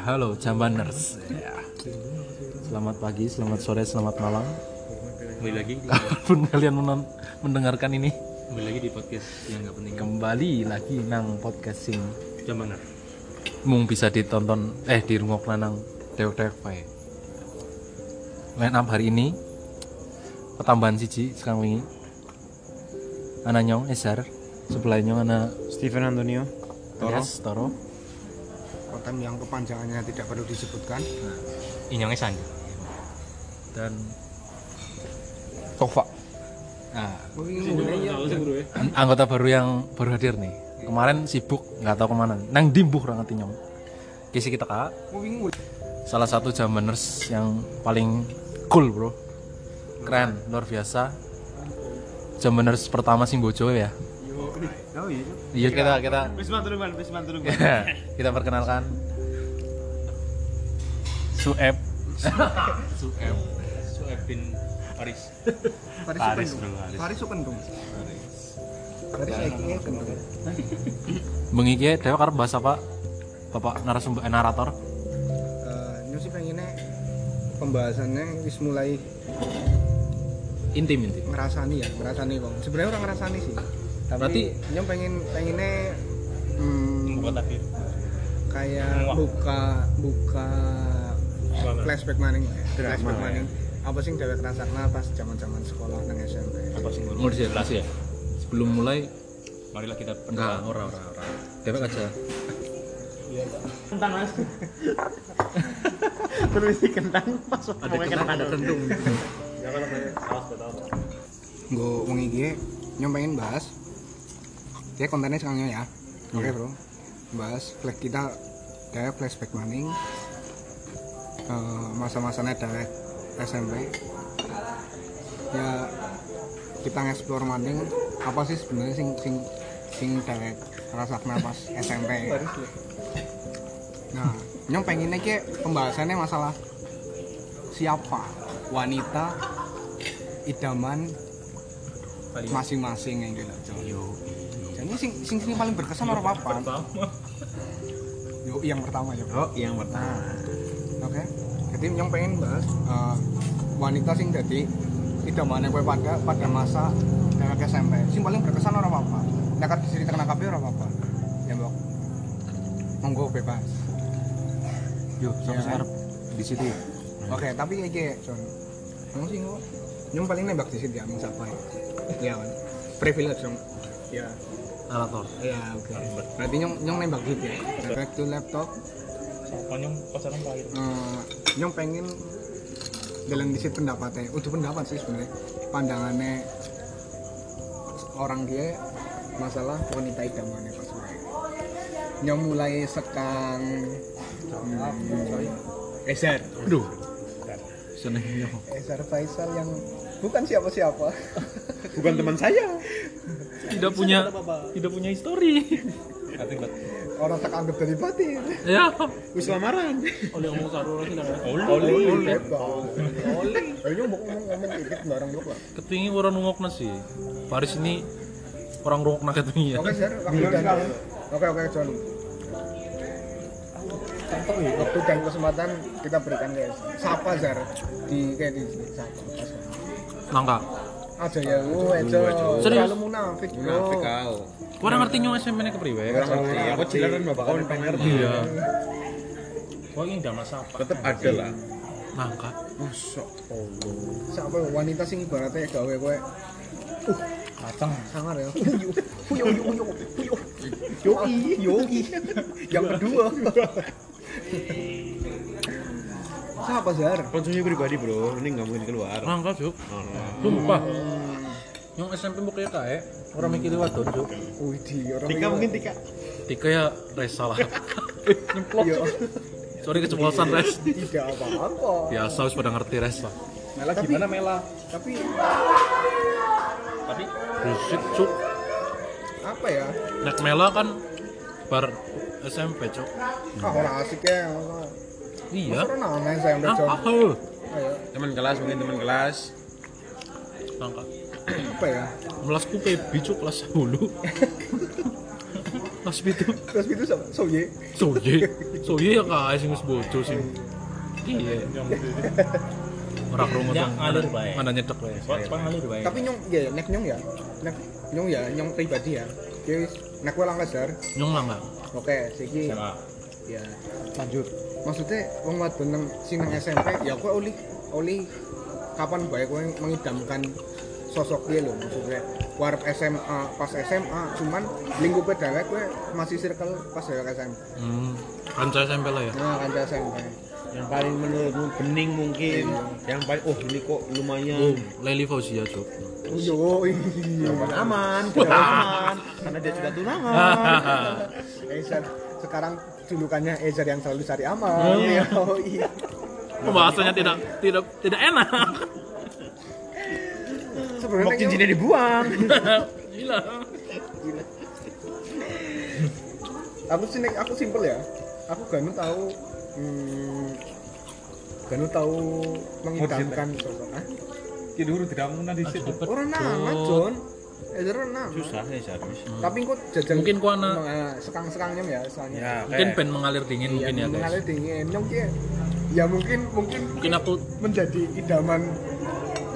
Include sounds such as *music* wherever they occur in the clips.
halo Jambaners. Ya. Selamat pagi, selamat sore, selamat malam. Kembali lagi di, Kapan pun kalian menon- mendengarkan ini, kembali lagi di podcast yang nggak penting kembali lagi nang podcast sing jam mana mung bisa ditonton eh di nang dewek dewek bae. Line up hari ini pertambahan siji sekarang wingi. Ana nyong Esar, sebelahnya ana Steven Antonio Toro Yes, Toro. Totem yang kepanjangannya tidak perlu disebutkan inyongnya sanji dan Tova nah, an- anggota baru yang baru hadir nih. Kemarin sibuk nggak tahu ke mana. Nang dimbuh orang ngerti nyong. Kisi kita kak. Salah satu jamaners yang paling cool bro. Keren, luar biasa. Jamaners pertama sing bojo ya. Oh iya Iya kita kita Wisman Turuman, Wisman Turuman kita perkenalkan Sueb. Sueb. Sueb bin Paris Paris Paris, Sukendung bro, Paris. Paris Paris Eki Kendung Mengiki dewa karep bahas apa? Bapak narasumber eh, narator. Ini sih pengennya pembahasannya wis mulai Intim intim. ngerasani ya ngerasani bang sebenarnya orang ngerasani sih tapi Berarti- nyom pengen pengennya hmm, buka takdir kayak Wah. buka buka Mana? flashback maning flashback ya. maning apa sih dewek rasakna pas zaman zaman sekolah nang SMP apa sih Mau dijelas ya. Sebelum mulai marilah kita enggak ora ora ora. Dewek aja. tentang mas *laughs* permisi kentang masuk Ada kentang ada kentung. gue wengi iki nyom pengen bahas dia kontennya sekarang ya. Oke bro. Bahas flash kita kayak flashback maning. Eh, masa-masanya dari SMP ya kita nge-explore maning. Apa sih sebenarnya sing sing sing dari rasakna pas *laughs* SMP nah nyom pengennya ki pembahasannya masalah siapa? Wanita idaman masing-masing yang gitu jadi sing sing sing paling berkesan orang apa Yo, yang pertama ya oh yang pertama. Oke. Jadi yang pengen bahas eh, wanita sing jadi idamannya gue pada pada masa dari SMP. Sing paling berkesan orang apa nakar diceritakan kabeh orang apa ya mbok. Monggo bebas. Yuk, sama Iya kan? di situ. oke tapi kayak gini John. Kamu sih nggak yang paling nembak di situ ya siapa ya? Ya kan privilege dong ya Narator. ya oke. Berarti nyong nyong nembak gitu ya? Back to laptop. Pokoknya pacaran terakhir. Eh, nyong pengen dalam disit pendapatnya. Udah pendapat sih sebenarnya. Pandangannya orang dia masalah wanita idamannya pas mulai nyong mulai sekang hmm, Ezer. Aduh. Seneng nyong. Ezer Faisal yang bukan siapa-siapa. Bukan teman saya *laughs* Tidak punya tidak punya histori. orang tak anggap dari batin ya. wis lamaran oleh ngomong saru lagi lah Oli, oli, oli. Ayo mau ngomong ngomong dikit bareng lu lah. Ketingi orang nungok nasi. Paris ini orang rungok nak ketingi ya. Oke, Sir. Oke, oke, John. Waktu dan kesempatan kita berikan guys. Sapa Zar di kayak di sini. Sapa. Nangka. Aja ya, aja. Serius? Terlalu munafik, munafik kau Kau ngerti nyong SMP nya kepriwe? ngerti aku cilaran bapak kau pengen ngerti Iya. kok ini udah masa apa tetep ada lah Nangka. Masya Allah. Siapa wanita sing ibaratnya gawe kowe kacang sangar ya. Huyo, huyo, huyo, huyo. Yoi, yoi. Yang kedua. Siapa Zar? konsumsi pribadi bro ini nggak mungkin keluar Nangka juk. Oh, Nyong SMP bukannya kae. Orang mikir wadon juk. Wih, di orang Tika mungkin Tika Tika ya res salah. *laughs* Nyemplok Iya. Cuk. Sorry keceplosan res. Tidak apa-apa. Biasa wis pada ngerti res lah. Mela Tapi- gimana Mela Tapi tapi Bullshit cuk. apa ya? Nek Mela kan bar SMP cuk. Ah, orang asik ya. Iya. Orang aneh saya Ah, John. ah, Ayo, teman kelas mungkin teman kelas Nangka. Apa ya? Melasku PB cuk kelas 10. kelas pitu Terus itu sama Soye. soye soye ya kae sing wis bojo sing iya ora krungu dong ngalir bae. mana nyedek Pak ngalir bae. Tapi nyong ya nek nyong ya. Nek nyong ya nyong pribadi ya. Oke, nek kowe lang laser. nyong lah enggak Oke, siki Sama. ya lanjut. Maksudnya wong wadon nang sing nang SMP ya kowe oli oli kapan bae kowe mengidamkan sosok dia lho maksudnya. Warp SMA pas SMA cuman lingkupnya dewek kowe masih circle pas dewek SMP hmm kanca SMP lah ya? Nah kanca SMP Yang paling menurutmu bening mungkin. Yang paling oh ini kok oh lumayan. Leli Fauzia cuk. Yo iya. Aman, aman. Karena dia sudah tunangan. *laughs* Ezer sekarang julukannya Ezer yang selalu cari aman. Iya *laughs* oh, iya. Pembahasannya tidak tidak tidak enak sebenarnya Mau nyong- cincinnya dibuang. *laughs* gila. Aku sih nek- aku simpel ya. Aku gak nu tahu hmm, gak nu tahu mengidamkan sosok ah. Tidur tidak mungkin di situ. orang nama John Ezer orang nama. Susah ya serius. tapi kok jajal Mungkin ku anak- Nah, sekang-sekangnya ya soalnya. Ya, mungkin pen mengalir dingin mungkin ya guys. mengalir dingin. Nyong ki. Ya mungkin mungkin mungkin aku menjadi idaman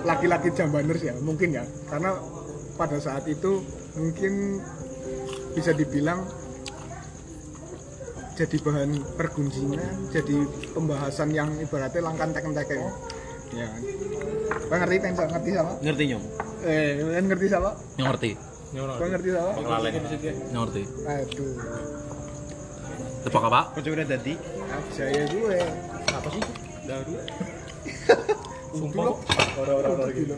laki-laki jambaners ya? Mungkin ya. Karena pada saat itu mungkin bisa dibilang jadi bahan pergunjingan jadi pembahasan yang ibaratnya langkan teken-teken. Ya. Kau ngerti tensor ngerti sama ngerti nyom. eh ngerti sama yang ngerti. Kau ngerti. Sama yang ngerti aduh. Tebak apa? Kok coba tadi? saya gue. Apa sih? Daru. *laughs* sumpah orang-orang gitu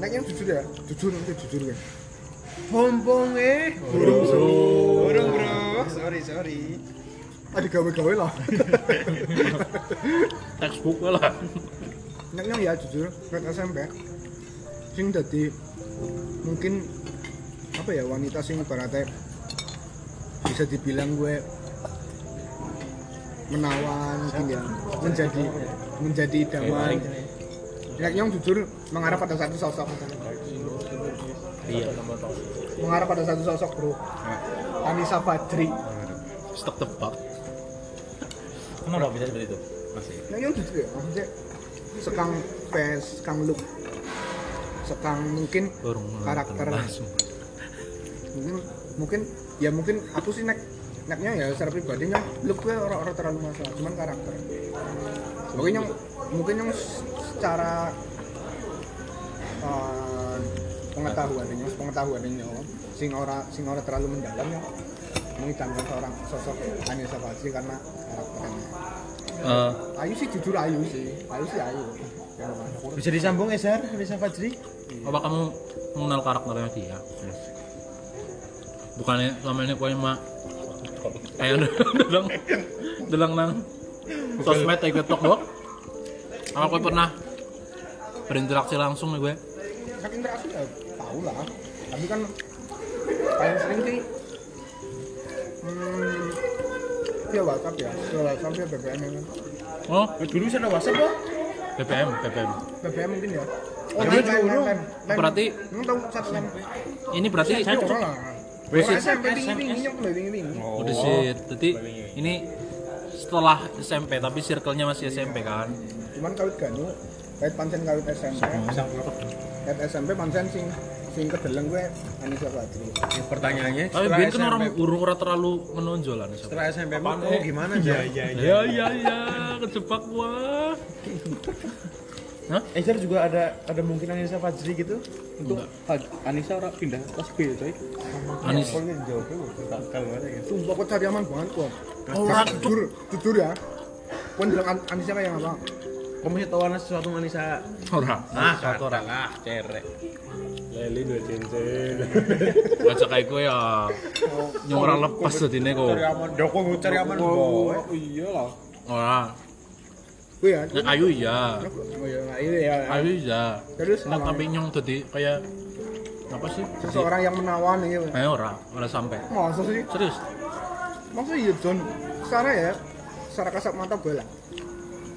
Nek yang jujur ya, jujur nanti jujur ya. Pompong eh. Burung Burung bro. Sorry sorry. Ada gawe-gawe lah. *laughs* textbook lah Nek yang ya jujur, nek SMP. Sing dadi mungkin apa ya wanita sing ibaratnya bisa dibilang gue menawan mungkin ya menjadi menjadi idaman Nek yang jujur mengarah pada satu sosok. Iya. Mengarah pada satu sosok bro. Anissa Badri. Stok tebak. Kenapa bisa seperti itu? Masih. Nah, yang jujur ya, maksudnya sekang pes, sekang look, sekang mungkin Burung karakter, mungkin mungkin ya mungkin aku sih nek neknya ya secara pribadi nyong look gue orang-orang terlalu masalah, cuman karakter. Mungkin yang mungkin yang secara uh, pengetahuan ini, pengetahuan ini nyong, sing ora sing ora terlalu mendalam ya mengidamkan seorang sosok Anissa Badri karena karakternya. Eh, Ayu sih jujur Ayu sih, Ayu sih Ayu. Ya, Bisa disambung Ezer, Nisa Fajri? apa kamu mengenal karakternya dia bukannya selama ini kau mah kayak dalang dalang nang sosmed kayak tok doang apa kau pernah berinteraksi langsung nih gue. Kan interaksi ya tahu lah. Tapi kan paling sering sih hmm, via WhatsApp ya. Via WhatsApp ya BBM ya kan. Oh? Dulu bisa ada WhatsApp kok. BBM BBM BBM mungkin ya. Oh Tapi lain lain berarti ini berarti saya Wes, SMP Oh, di sit. Jadi ini setelah SMP tapi circle-nya masih SMP kan. cuman kawit ganu kawit pancen kawit SMP kawit SMP pancen sing sing kedeleng gue Anissa Badri Ya, pertanyaannya Tapi biar kan orang urung ora terlalu menonjol lah. setelah SMP mau kamu gimana aja? Iya, Ya ya ya, kejebak gua. Hah? Ezer juga ada ada mungkin Nisa Fajri gitu? Untuk Anissa orang pindah kelas B coy. Anis. Kalau ada gitu. sumpah kok cari aman banget kok Orang jujur jujur ya Kau bilang An- Anissa kayak apa? Kamu masih tahu sesuatu Nisa? ora. Ah, satu orang. ah, cerek. Leli dua cincin. Baca kayak gue ya. Yang ora lepas dadine kok. Cari aman, doko mau cari aman boy. Oh iya lah. Ora. Gue ya. Nek ayu iya. Oh iya, nah, ini ya. Ayu iya. Terus Nek apa tapi nyong tadi kayak apa sih? seseorang yang menawan ini. Eh ora, ora sampai. Masa sih? Serius? Masa iya John? Secara ya, secara kasat mata gue lah.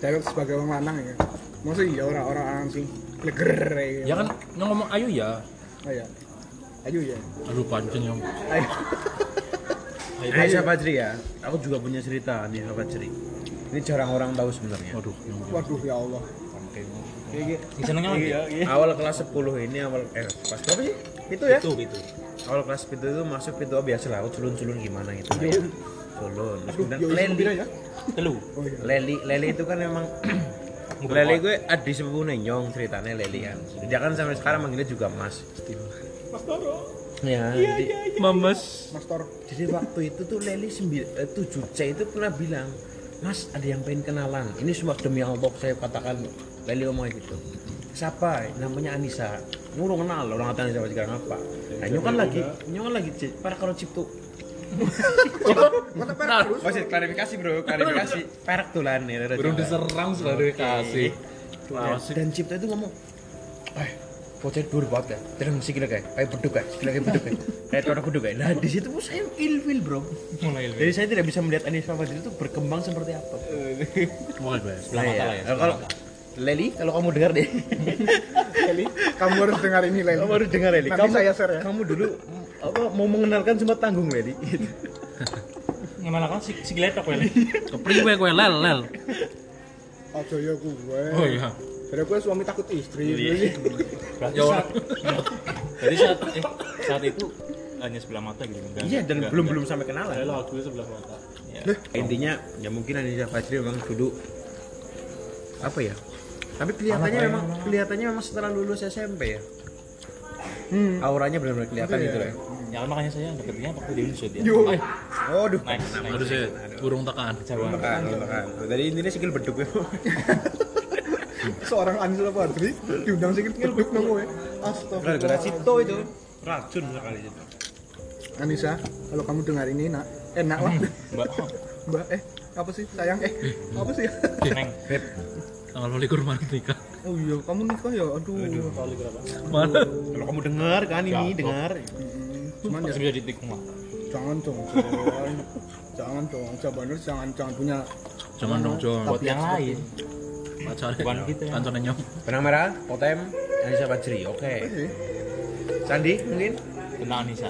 Dewek sebagai orang lanang ya. Masa iya orang-orang sih leger ya. Ya kan nyong ngomong ayu ya. Oh iya. Ayo ya. Aduh pancen nyong. Ayo. Anissa Fajri ya. Aku juga punya cerita Anissa Fajri. Ini jarang orang tahu sebenarnya. Waduh. waduh ya Allah Senengnya lagi. Awal kelas 10 ini awal eh kelas berapa sih? Itu ya? Itu gitu. Awal kelas itu itu masuk itu oh, biasa lah, aku culun-culun gimana gitu. Culun. Kemudian yo Leli. bira ya Telu. Leli, Leli itu kan memang *clears throat* Leli gue adik sepupunya Nyong ceritanya Leli kan. Dia kan sampai sekarang manggilnya juga Mas. Mas Toro. Ya, jadi, Mames. Mas Tor jadi waktu itu tuh Leli 9 7C itu pernah bilang, "Mas, ada yang pengen kenalan." Ini semua demi Allah saya katakan Leli ngomong gitu. Siapa? Namanya Anissa. Ngurung kenal orang kata Anissa sekarang apa. Nah, Nyong kan lagi, Nyong kan lagi para kalau cipto Kota perak terus Maksud klarifikasi bro, klarifikasi perak tulan nih. Belum diserang sudah dikasih. Dan, dan Cipta itu ngomong, eh, bocah dur banget ya, terus mesti gila kayak, kayak beduk kayak, gila kayak beduk kayak, kayak orang beduk kayak. Nah di situ pun saya ilfil bro. Mulai Jadi saya tidak bisa melihat Anissa Fadil itu berkembang seperti apa. Mulai bahas. Lah ya. Nah, Kalau Leli, kalau kamu dengar deh, *laughs* Leli kamu harus dengar ini Leli kamu harus dengar Leli. Nanti Kamu, saya share ya. kamu dulu apa mau mengenalkan semua tanggung Leli. Gimana kan si si geletok ya. Kepriwe kowe lel lel. aja ya gue Oh iya. Dari gue suami takut istri Berarti Ya, saat Jadi saat eh, saat itu hanya sebelah mata gitu. Enggak, Iya dan enggak- belum belum sampai kenalan. enggak. lagu sebelah mata. Ya. intinya ya mungkin Anissa Fajri memang dulu apa ya tapi kelihatannya memang kelihatannya memang setelah lulus SMP ya hmm. auranya benar-benar kelihatan Iya, gitu iya. lah Ya makanya saya deketinnya waktu di Unsud ya. Yo. Eh, Waduh. nice. Aduh sih burung tekan. Kejauhan. Makan, makan. Tadi intinya sikil beduk ya. *laughs* seorang Anissa Fadri diundang sedikit ngeduk nang gue Gara-gara astagfirullah Cito itu racun sekali itu. Anissa kalau kamu dengar ini nak enak lah Mbak, *laughs* mbak eh apa sih sayang eh apa sih Neng. *laughs* Tanggal 21 Maret nikah. oh iya kamu nikah ya aduh Mana? Kalau kamu dengar kan ini Ya, dengar. Cuman ya bisa ditikung lah. jangan dong Jon. jangan dong Jabaners jangan jangan punya Jangan dong, Jon. Buat yang lain. Pacar Bukan gitu ya. Kancane nyong. Benang merah, Potem, Anissa Fajri. Oke. Sandi mungkin? Tentang Anissa.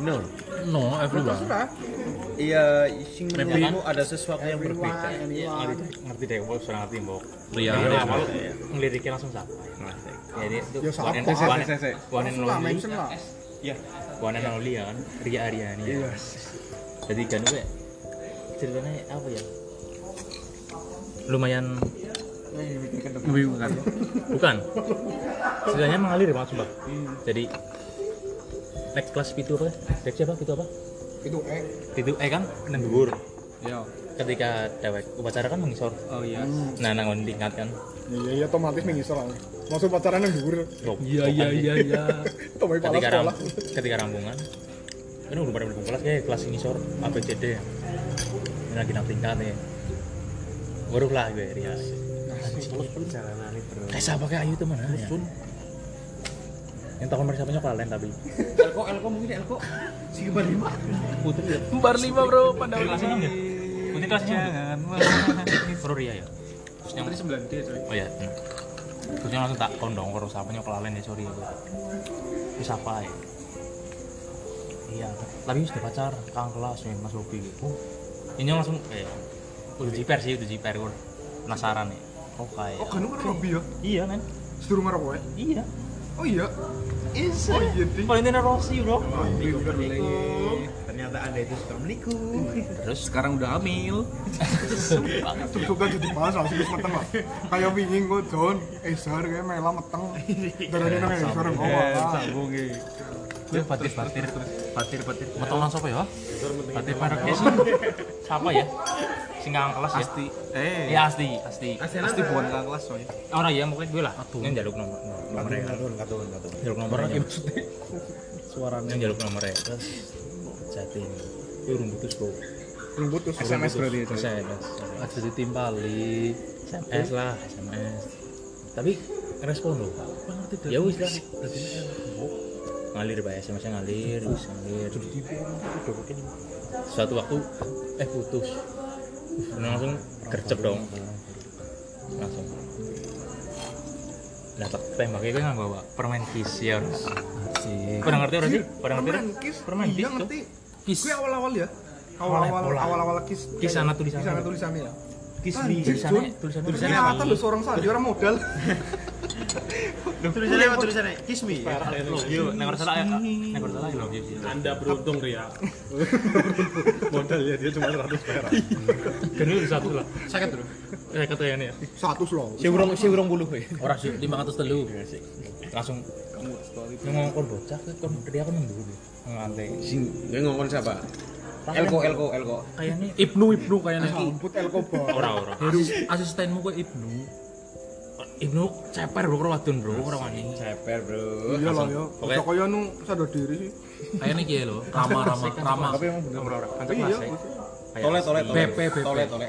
No. No, everyone. Iya, sing menurutmu ada sesuatu yang berbeda. anyone Ngerti, deh, gue sudah ngerti mbok. Ria. Dari Ria. awal ngeliriknya langsung siapa? Jadi itu Ya, siapa? one and- one one only. Iya, one and only ya kan, Ria Aryani. ya. Jadi kan gue ceritanya apa ya? Lumayan Membingungkan. bukan. Ceritanya mengalir banget sumpah. Jadi next kelas itu apa? Next siapa? Itu apa? itu eh Itu eh kan nang dhuwur. Iya. Ketika dewek upacara kan mengisor. Oh iya. Nah, nang tingkat kan. iya iya otomatis mengisor lah masuk pacaran yang dhuwur Loh, Iya iya iya iya. *laughs* tomai pala ketika ram, sekolah ketika rampungan ini udah pada mendukung kelas kayak kelas ngisor ABCD ini lagi nang tingkat nih. Baru lah gue Ria. Kayak siapa kayak Ayu tuh mana? Ya? yang tahun mereka punya kalian tapi. Elko, Elko mungkin Elko. Si kembar lima. putri ya? Bar 5, Bro. Pandang kelas enam ya? putri kelas enam. Ya baru Ria ya? Terus yang Putri 9 D, coy. oh ya. Terus langsung tak kondong kalau siapa nyok kalian ya sorry. Itu itu siapa ya? Iya. Tapi sudah pacar kakak kelas nih mas Bobi oh. Ini langsung eh udah jiper sih udah jiper gue penasaran nih. Oh kayak oh kan nomor Robi ya? Iya men. Sedurung ngarep kowe? Iya. Oh iya Is oh iya Valentino Rossi bro. Ternyata Anda itu suka menikung. terus Sekarang udah hamil. suka jadi pas langsung wis meteng lah kayak wingi kok Jon Ezar kayak mela meteng. Darane nang Ezar kok Sambung ya. Dia patir patir patir patir metong langsung apa ya patir mereknya sih siapa ya? Sing kelas ya? Asti. Eh. iya asti. Asti. Pasti bukan kakak kelas, coy. orang ya mungkin gue lah. Yang jaluk nomor nomornya Katun, katun, katun. jaluk nomornya maksudnya. Suaranya. yang jaluk nomornya terus jatim itu belum putus bro. Belum putus SMS berarti ya Jon? SMS Aja ditimpali. SMS lah SMS tapi respon loh ya wis. Lah ngalir pak SMS nya ngalir wis ngalir. suatu waktu eh putus. Langsung gercep dong. langsung. Nah tak tembaknya gue nggak bawa permen kis ya? Pada ngerti orang sih? Pada ngerti permen kiss permen iya tuh. ngerti. Kiss. Gue awal-awal ya. Awal-awal Pola. awal-awal. kiss. Kiss sana tulisannya. Kiss sana tulisannya ya. Me. Tulisannya tulisannya Tulisannya apa lu seorang saja orang modal. *laughs* Tulisannya apa tulisannya? Kiss me. Yo, nek ora salah ya. Nek ora salah ya sih. Anda beruntung Ria. *laughs* Modalnya dia cuma 100 perak. *laughs* Kan itu satu lah. Sakit, Bro. Eh kata ya nih ya. Satu slow. Si urung si urung buluh we. Ora sih 500 telu. Langsung yang ngomong bocah kan dia kan mundur. Ngantai. Sing ngomong siapa? Elko Elko Elko. Kayaknya Ibnu Ibnu kayaknya. Rambut Elkoba. ora ora. Asis, asistenmu kok Ibnu. Ibnu ceper bro, ora wadon bro, ora wani. Ceper, Bro. Iya lah ya. Oke. Oke. Kaya nu sadar diri sih. Kayaknya kiye lho, Rama Rama Rama. Tapi emang bener ora ora. Kanca Iya. kelas ya. Tole tole tole. BP, BP. Tole tole.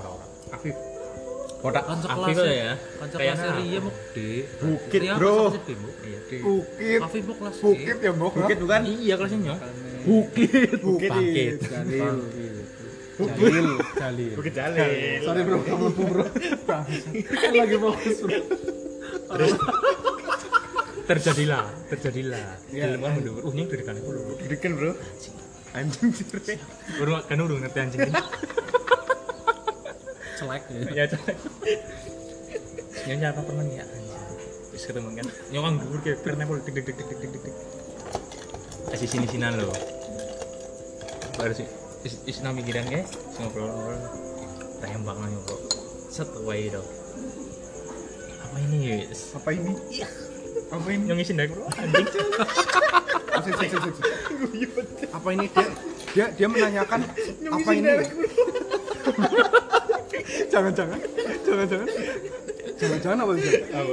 Ora ora. Afif. Kotak. Afif kelas ya. Kayaknya kelas Ria mau gede. Bukit, Ria bro. Iya. Bukit. Afif mau kelas Bukit ya, Mbok. Bukit bukan? Iya kelasnya. Bukit. Bukit. Bangkit. Jalil. Jalil. Jalil. Bukit Jalil. Sorry bro, kamu bro. Kan lagi fokus bro. Terus terjadilah, terjadilah. Iya. Film kan mundur. Uh, ini dari kanan dulu. Deken, Bro. Anjing sih. Kan urung ngerti anjing. Celek. Ya, cek. Nyonya apa temen ya? Terus ketemu kan. Nyokang dhuwur kayak pernah pol dik dik dik dik dik dik dik. Kasih sini sinan lo. Baru sih is, is nang pikiran ke, sing ngobrol-ngobrol. Tembak nang kok. Set away dong. Apa ini guys? Apa ini? Apa ini? Yang ngisi bro. Anjing. Sik, sik, sik, sik. Apa ini dia dia dia menanyakan apa ini? Ya? jangan jangan jangan jangan jangan jangan apa sih? Apa?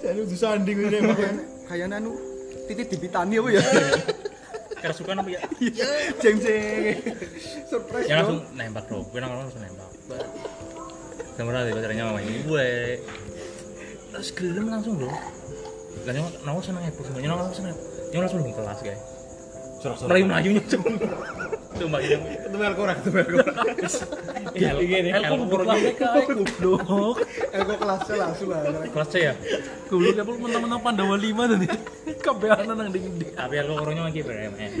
Saya udah sanding ini emang *laughs* kayaknya anu titik di pitani apa ya? Kerasukan apa ya? Jeng jeng. Surprise. Ya dong. langsung nembak bro. Gue langsung nembak. Kemudian tiba pacarnya mama ini gue. Terus gelem langsung bro. Lah nang seneng semuanya nang langsung seneng. Nyong langsung kelas guys. Merayu melayunya cuma. Coba ini. Ketemu Elko ora, ketemu Elko. Iya, ini Elko goblok kae goblok. Eh kok kelasnya langsung lah. kelas C ya. Goblok apa mentang-mentang Pandawa 5 tadi. Kabehan nang ding Tapi aku koronya lagi BMN.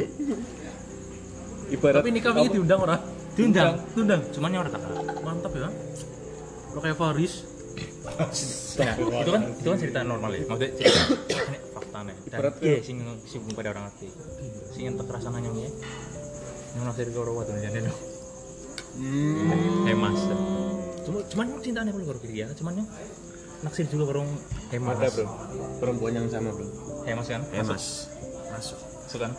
Ibarat Tapi nikah ini diundang ora? Diundang. Diundang. Cuman yang orang. Mantap ya. Lo kayak Faris. Nah, itu kan itu kan cerita normal ya. Maksudnya cerita Dan Ibarat iya sing sing pada orang ngerti. Sing entek rasanya nyong ya. Nyong nasir karo wadon jane no. Hemas. Cuma cuman nyong cintane kalau karo kiri ya. Cuman nyong naksir juga karo Hemas. ada bro. Perempuan yang sama, Bro. Hemas kan? Emas. Masuk. Masuk kan?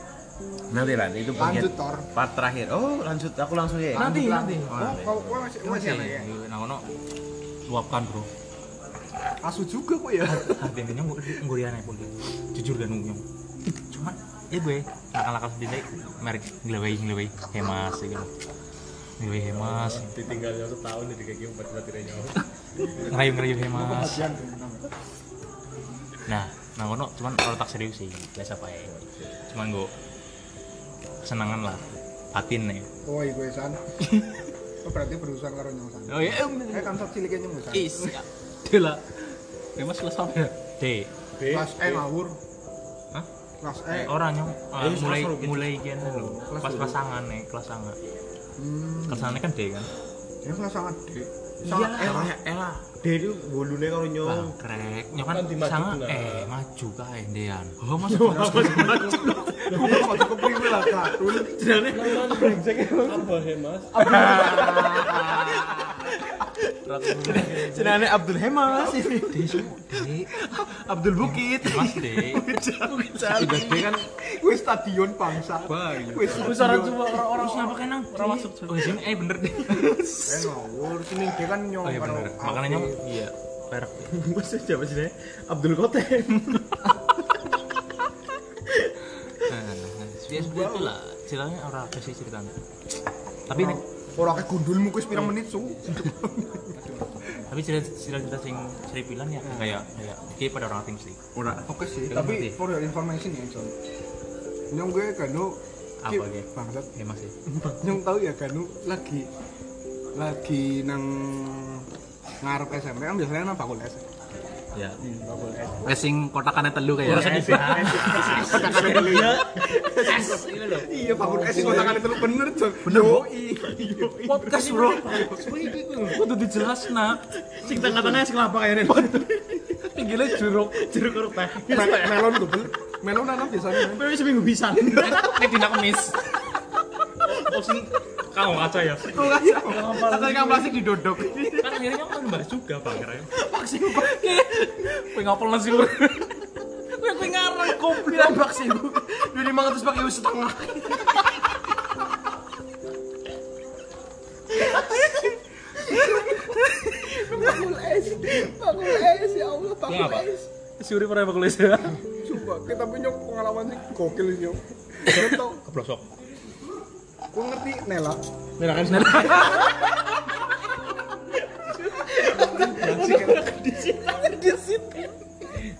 Nanti lah, itu bagian Lanjut Tor. part terakhir. Oh, lanjut. Aku langsung ya. Nanti nanti. Oh, kau kau masih masih ya? Nah, ono luapkan bro. Asu juga kok ya. Hati ini nyong ngguriane pun. Jujur dan nyong. Cuman ya gue nakal-nakal sedikit merek ngelewai ngelewai Hemas ya gitu. Ngelewai Hemas. Ditinggalnya setahun jadi kayak gini buat baterainya. ngerayu-ngerayu hemas nah nah kono cuman kalau tak serius sih biasa pak cuman gue kesenangan lah batin nih Oh iya gue san. *laughs* Oh berarti berurusan karo nyong san. oh iya Eh kan sok ciliknya nyong san. is Dela. Hemas kelas apa ya? d Kelas E ngawur. Hah? Kelas E. orang nyong ah, Eh, mulai gitu. mulai lho Kelas pas dulu. pasangan nih kelas sangat Hmm. kelas sangat kan d kan Ya kelas sangat D. Iya. Sangat E. Elah. Dia itu bolune kalau nyong. bangkrek nyong kan Kan benar. eh maju kae ndean Oh, masuk mau masuk ke priwe lah katun. Apa hemas? Senane Abdul d Abdul Bukit. mas d Sudah dia kan Gue stadion bangsa. Gue Besaran semua orang-orang terus ngapa kan nang Orang masuk. oh sini eh bener deh Eh ngawur. Sini dia kan nyong oh iya bener. makanya nyong iya perak Maksud siapa sih? Abdul Kotem. Nah, dia seperti itulah ceritanya orang apa sih ceritanya? Tapi nek Ora kayak gundulmu kuwi pirang menit su. tapi cerita cerita, cerita sing seripilan ya kayak kayak kayak pada orang tim sih Ora. Oke sih, tapi for your information ya, John. Nyong gue kanu Apa, Ge? Bangsat. ya masih Nyong tahu ya kanu lagi lagi nang ngarep SMP kan biasanya nang fakultas. Ya. Wes sing kotakannya telu kayak. Iya, bangun es tangan itu bener, Jon. Bener, Podcast bro. Kudu dijelas nak. Sing tengah-tengah es kelapa kayaknya. Pinggirnya jeruk. Jeruk kerut teh. Me- melon tuh, melon ana biasanya. Tapi seminggu bisa. Ini dina kemis. Oh sing kau kaca ya. Atau ikan plastik didodok. Kan akhirnya kan bahas juga Bang. Kowe ngapel nasi lur. Kowe kowe ngarang goblok. Bilang vaksin. Dua lima ratus pakai setengah. Lu ngapa? Suri pernah bakul ya. Sumpah, kita punya pengalaman sih gokil sih, Nyok. Kau tau, Keblosok. kau ngerti Nela? Merah kan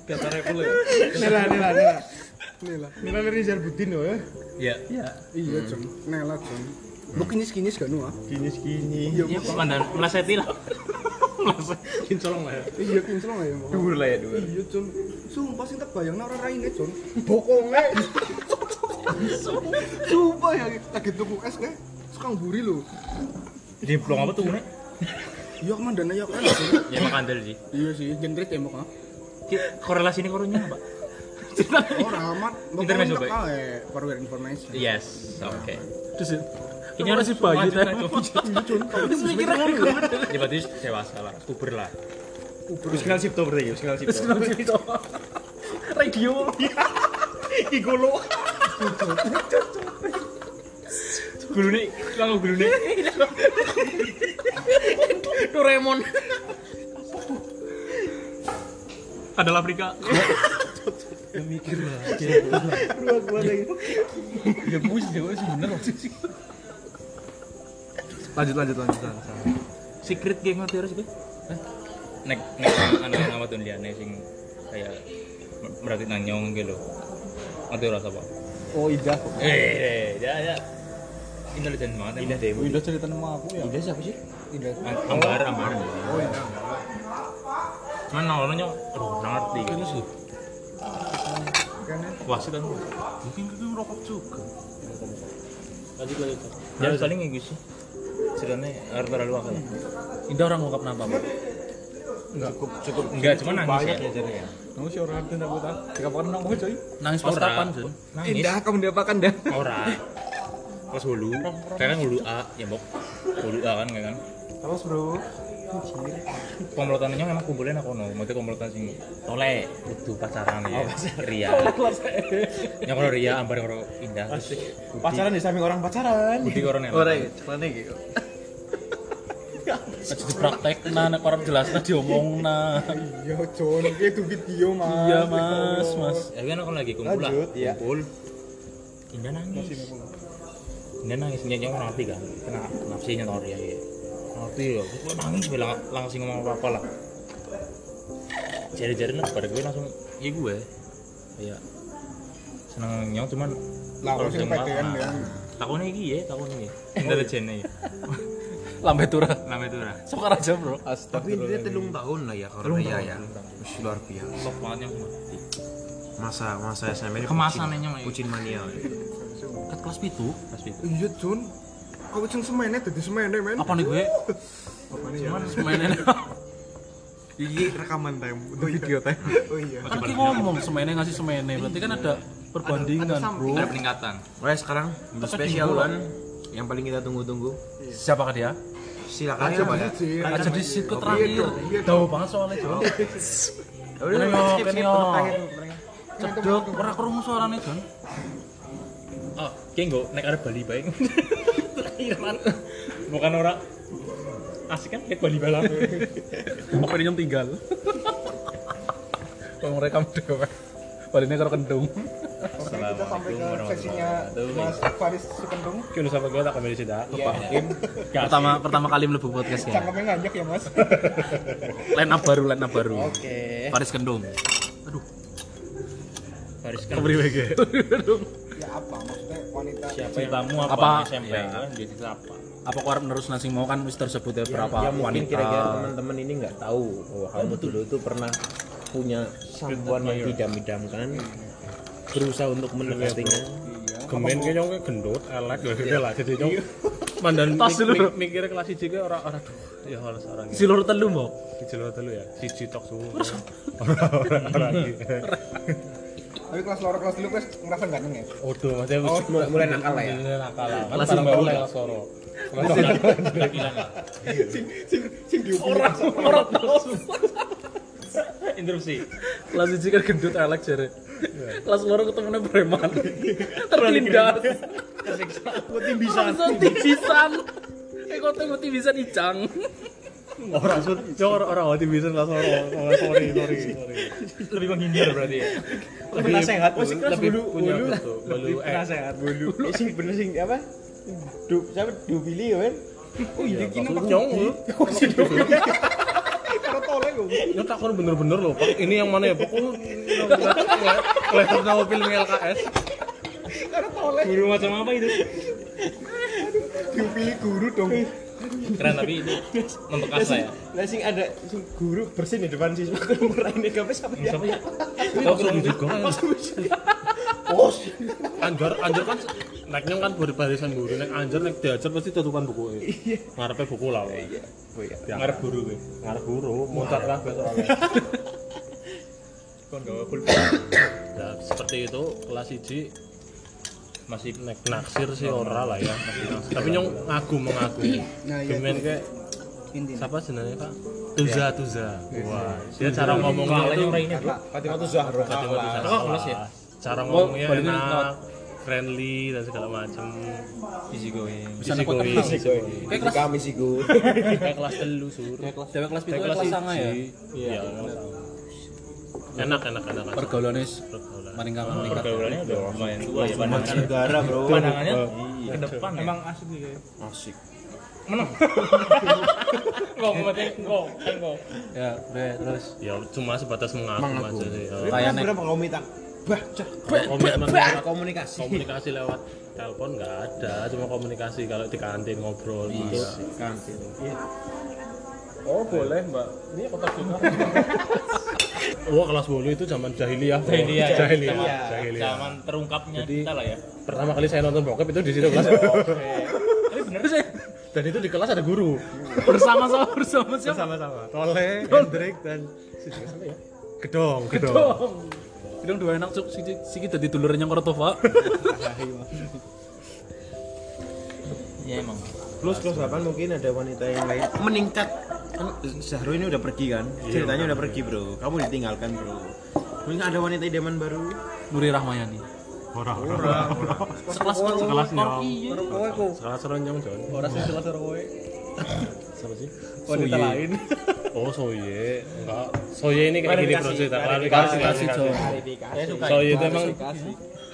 Kata repul ya. Nela, Nela, Nela. Nela. Merah dari Rizal Budin loh ya. Ya. Iya. Iya, Jon. Nela, Jon. Lu kinis-kinis gak nu ah? Gini segini. Iya, Ya mandan meleseti lah. Kincolong lah ya. Iya, kincel lah ya. Dhuwur lah ya dhuwur. Iya, Jon. Sumpah sih tak bayang orang raine, Jon. Bokonge. Sumpah ya, lagi tuku es kayak sekarang buri lo. Jadi plong apa tuh nek? Iya, kemandana ya kan. Ya emang kandel sih. Iya sih, genre tembok ah. Ki- Korelasi ini korunya apa? Orang amat. Intermezzo, Pak. Eh, for your information. Yes. Oke. Terus Ini harus masih bayi lanjut, dah. lanjut. Mikir Ya berarti dewasa lah, puber lah. Wis kenal Sipto berarti ya, wis kenal Sipto. *laughs* Radio. Igolo. Gulu nih, langsung gulu nih. Doraemon. Adalah Afrika. Dua gua lagi. Ya bus dewa sih bener sih. Lanjut lanjut lanjut. lanjut. Secret game ngerti harus gue? Nek nek anu yang apa tuh liane sing kayak berarti nang nyong gitu. Ngerti rasa apa? Oh, Ida. Eh, ya ya. Intelijen banget Indah deh. Ida cerita nama aku ya. Indah siapa sih? Ida. Am- Ambar, ambar. Oh, Ida. Cuman awalnya aduh ngerti. Ini sih. Kan ya. Wasit kan. Mungkin itu rokok juga. Lanjut lanjut. Ya saling kayak gitu sih. Ceritanya harus terlalu apa ya? Indah orang ngungkap nama apa? Enggak cukup cukup Enggak, cuma nangis ya. jadi ya. Nunggu si orang arti aku tak. Jika pernah nang coy. Nangis pas Ora. kapan, Jun? Nangis. kamu diapakan dah? Ora. Pas hulu. Kan hulu A, ya Bok. Hulu A kan kayak kan. Terus, Bro. Komplotannya emang kumpulin aku no, maksudnya komplotan sing tole, kudu pacaran ya, Ria. *laughs* Yang kalau Ria, ambar kalau indah. Pacaran di samping orang pacaran. Budi koron ya. mana gitu? Aja dipraktek nah nek orang jelas nah diomong nah. Iya, Jon. Itu video, Mas. Iya, Mas, Mas. Ya kan aku lagi kumpul lah, iya. kumpul. Indah nangis. Indah nangis, nyanyi orang ngerti kan, kena nafsinya tau Ria ya. Ngerti ya, gue nangis bilang langsung ngomong apa apa lah. Jari-jari lah pada gue langsung, iya gue. Ya, seneng nyong cuman Lah, aku pedean nah, ya. Takutnya iki ya, takutnya iki. Intelijennya ya. Lambe turah. Namanya itu lah. Sokar aja, Bro. Tapi dia telung tahun lah ya kalau Ria ya. Wih, luar biasa. Sok banget yang mati. Masa masa SMA ini Kemasannya ya. Kucing mania. Kat kelas pitu. Pas itu. Iya, Jon. Kau sing semene dadi semene, men. Apa nih gue? Cuman semene. *laughs* Iki rekaman time untuk video time. Oh iya. Kan ki ngomong semene ngasih semene, berarti kan ada perbandingan, Bro. Ada peningkatan. Oke sekarang untuk spesial one yang paling kita tunggu-tunggu. Siapakah dia? Silakan coba ya. Aja di situ terakhir. Tahu banget soalnya, Jon. *laughs* Udah, skip, skip, terakhir. Cedok, ora krungu suarane, Jon. Oh, kayak nggak naik ada Bali baik. *laughs* Terakhiran. Bukan orang asik kan kayak Bali balap. Apa ini yang tinggal? Kalau mereka dewe. Baliknya karo kendung. Oke, kita sampai ke sesinya Mas Faris Sukendung. Sama gue tak kembali sih dah. Lupa. Pertama pertama kali mlebu podcast ya. Cangkemnya ngajak ya, Mas. *laughs* Line up baru, line up baru. Oke. Faris Kendung. Faris kan Keberi WG. Ya apa maksudnya wanita siapa yang tamu apa, Apa? SMP Ya. kan itu apa? Apa kau harap menerus nasi mau kan wis tersebut ya berapa ya mungkin wanita. kira-kira teman-teman ini nggak tahu bahwa kamu dulu itu pernah punya someone yang idam-idamkan berusaha untuk mendekatinya gemen ki nyong ki gendut elek. Ya gitu lah jadi nyong mandan Tas dulu, bro. mikir kelas 1 ki ora ora duh ya harus orang Si loro telu mbok. Dijelo telu ya. Siji tok suwu ora ora ora Tapi kelas loro kelas dulu wis ngerasa ganteng ya. Odo, maksudnya Oh, mulai- mulai nakal lah ya? Mulai nakal lah. Kelas lima baru kelas loro. Orang orang tahu. *laughs* interupsi Kelas siji kan gendut elek jare. Kelas loro ketemunya preman. Tertindas. Mati bisa. Mati pisan. Eh kok tengok pisan icang. Ora sur, yo ora ora wati bisa kelas loro. Oh, Sorry, sorry, *laughs* sorry. lebih menghindar berarti ya Lebih nasehat. Masih kelas lebih bulu, punya bulu. betul. Bulu Lebih eh. nasehat bulu. Sing bener sing apa? Du, siapa? Du Billy ya, kan? Oh iya Pak. Nyong. Karo *laughs* tole kok. Ya tak kon bener-bener loh, Pak. Ini yang mana ya, Pak? Oh, Kelihatan sama film LKS. Karo tole. guru macam apa itu Dipilih guru dong. Keren tapi itu membekas lah ya Lah sing ada sing guru bersin di depan siswa kan meraih apa siapa ya? siapa ya Tahu kan juga. Bos. Anjar, anjar kan naiknya kan berbarisan guru, naik anjar naik diajar pasti tutupan buku. Iya. Ngarepe buku lah. Iya. Oh iya. Ngarep guru gue. Ngarep guru, moncat kabeh soalnya. Kon gawe full. Ya, seperti itu kelas 1 masih naik naksir sih ora lah ya. Tapi nyong ngaku mengaku. Nah, iya. Gemen kayak siapa sebenarnya Pak? Tuza Tuza. Wah, dia cara ngomongnya itu Fatimah tuh Zahra. Fatimah Tuza. Oh, kelas ya? Cara ngomongnya enak, friendly dan segala macam. easy going Bisa aku Easy going. Kayak kelas kami sih gue. Kayak kelas telu sur. Kayak kelas kelas Kayak pitu kelas sanga ya. Iya, kelas. Enak, enak, enak. Pergaulannya Pergaulan. meningkat meningkat. pergaulannya udah lumayan tua ya pandangannya Negara, Bro. pandangannya ke depan ya Emang asik sih kayak. asik. menang kok mati kok kan kok Ya, udah terus. Ya cuma sebatas mengaku, Mengaku. aja sih. Ya. Kayak nek berapa kau minta? Bah, cah. Komitmen komunikasi. komunikasi lewat telepon nggak ada, cuma komunikasi kalau di kantin ngobrol gitu. Kantin. Oh boleh mbak, ini kotak juga. *laughs* Wah kelas bolu itu zaman jahiliyah. jahiliyah ya. jahiliyah. zaman, jahiliyah. zaman terungkapnya Jadi- kita lah ya Pertama kali saya nonton bokep itu di situ kelas. *laughs* tapi bener sih Dan itu di kelas ada guru. *laughs* bersama-sama bersama siapa? Sama-sama. Tole, Hendrik dan si siapa ya? Gedong, gedong. Gedong dua enak cuk siki siki dadi dulurnya Kortova. ya emang Plus kelas 8 mungkin ada wanita yang lain meningkat. Kan Zahro ini udah pergi kan? Ceritanya udah pergi, Bro. Kamu ditinggalkan, Bro. Mungkin ada wanita idaman baru. Nuri Rahmayani. Orang, orang, Sekelas kan Sekelas nyong. iya. Sekelas ronjong Jon. Ora sih sekelas karo kowe. Siapa sih? Wanita lain. Oh Soye, enggak. Soye ini kayak gini bro cerita Klarifikasi, Soye itu emang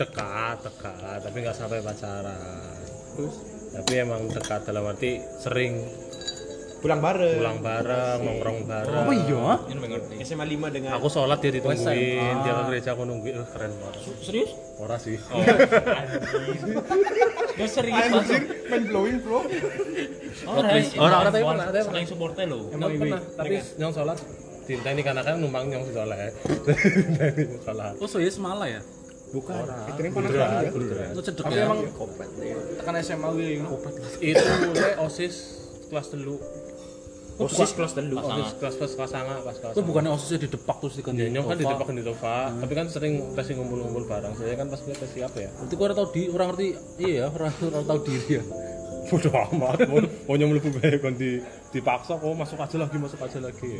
dekat, dekat, tapi nggak sampai pacaran. Tapi emang dekat dalam arti sering Pulang bareng. pulang bareng, nongkrong bareng. Oh iya. ini SMA 5 dengan Aku sholat dia ditungguin, dia ke gereja aku nungguin, Eh, keren banget. serius Ora sih. *laughs* Gak serius Anjir, main blowing bro. orang Orang- orang tapi pernah, saling supportnya lo Emang pernah, tapi nyong sholat ini karena kan numpang nyong sholat. sholat. Oh soalnya semala ya. Bukan. Itu yang panas banget ya. Itu cedek Tapi ya. emang tekan SMA gue Itu mulai osis kelas telu. osis kelas telu. Osis kelas kelas kelas sanga, kelas kelas. Itu bukannya osisnya di depak terus di Ya, nyong kan di depan di Tova, tapi kan sering pasti ngumpul-ngumpul bareng. Saya kan pas pasti apa ya? Berarti kau tau di orang ngerti iya ya orang orang tahu diri ya. Bodoh amat, mau nyong mlebu bae kon di dipaksa kok masuk aja lagi, masuk aja lagi.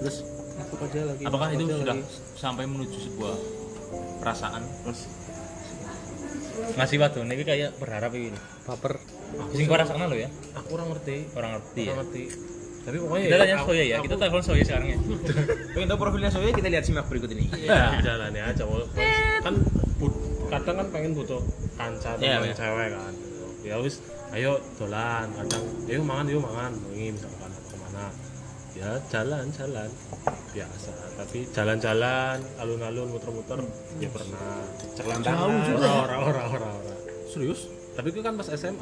Terus Masuk aja lagi. apakah masuk itu aja sudah lagi. sampai menuju sebuah perasaan. Ngasih waktu ini kayak berharap ini baper? sing kau rasakan lo ya. Aku kurang ngerti. orang ngerti ya? Kurang ngerti. Tapi pokoknya kita tanya Soya ya kita telepon Soya sekarang ya. *laughs* Pengen tahu profilnya Soya kita lihat simak berikut ini. ya jalannya aja walaupun kan kadang kan pengen butuh kanca Iya, teman iya. cewek kan. Ya wis ayo dolan kadang. Yuk mangan yuk mangan. Ini misalkan ke mana ya jalan jalan. Biasa tapi jalan-jalan alun-alun muter-muter ya pernah. Cerlantaran. ora ora ora ora ora. Serius? tapi itu kan pas SMA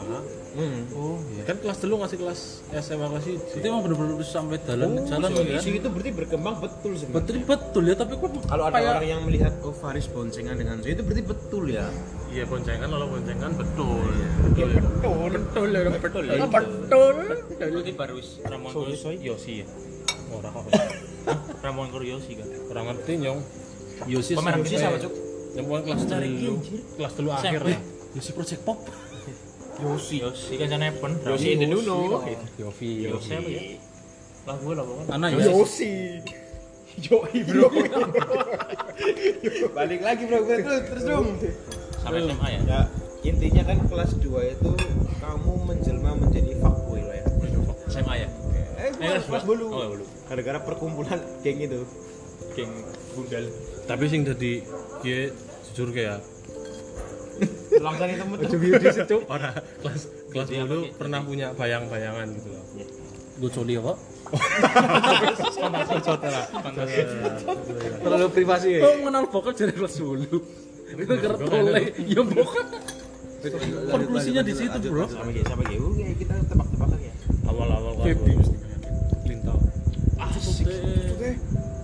Hmm. oh iya. Kan kelas dulu ngasih kelas SMA kelas itu itu emang bener-bener sampai jalan jalan Oh, ya? Isu itu berarti berkembang betul sebenarnya. betul betul ya tapi kok Kalau ada kayak- orang yang melihat oh Faris boncengan dengan Zoe itu berarti betul ya. iya boncengan kalau boncengan betul. Betul. Betul. Ya betul ya betul Dulu ini baru wis Ramon Kuro Yosi ya. Orang *laughs* Hah? Ramon Yosi kan. orang ngerti nyong Yosi Pemeran Yosi sama cuk. kelas dulu kelas dulu akhir lah Yosi Project Pop Yosi. Yosi kan jane Evan. Yosi in the Nuno. Yofi Yosi apa ya? Lagu lah pokoknya. anak ya Yosi Yoi bro. *laughs* Balik lagi bro, gue terus terus dong. Sampai SMA ya. Ya intinya kan kelas 2 itu kamu menjelma menjadi fuckboy lah ya. SMA ya. Eh, kelas, kelas bolu. Oh, bolu. Gara-gara perkumpulan geng itu. Geng Bundal. tapi sing jadi dia jujur kayak *laughs* Langsung temen. Tuh. *laughs* orang kelas kelas dulu pernah punya bayang-bayangan gitu loh. Gue coli kok Terlalu privasi. Ya. oh mengenal vokal dari kelas dulu itu karena tole ya bukan konklusinya di situ bro. Sama kayak sama kayak kita tebak-tebakan ya. awal-awal dulu lintau asik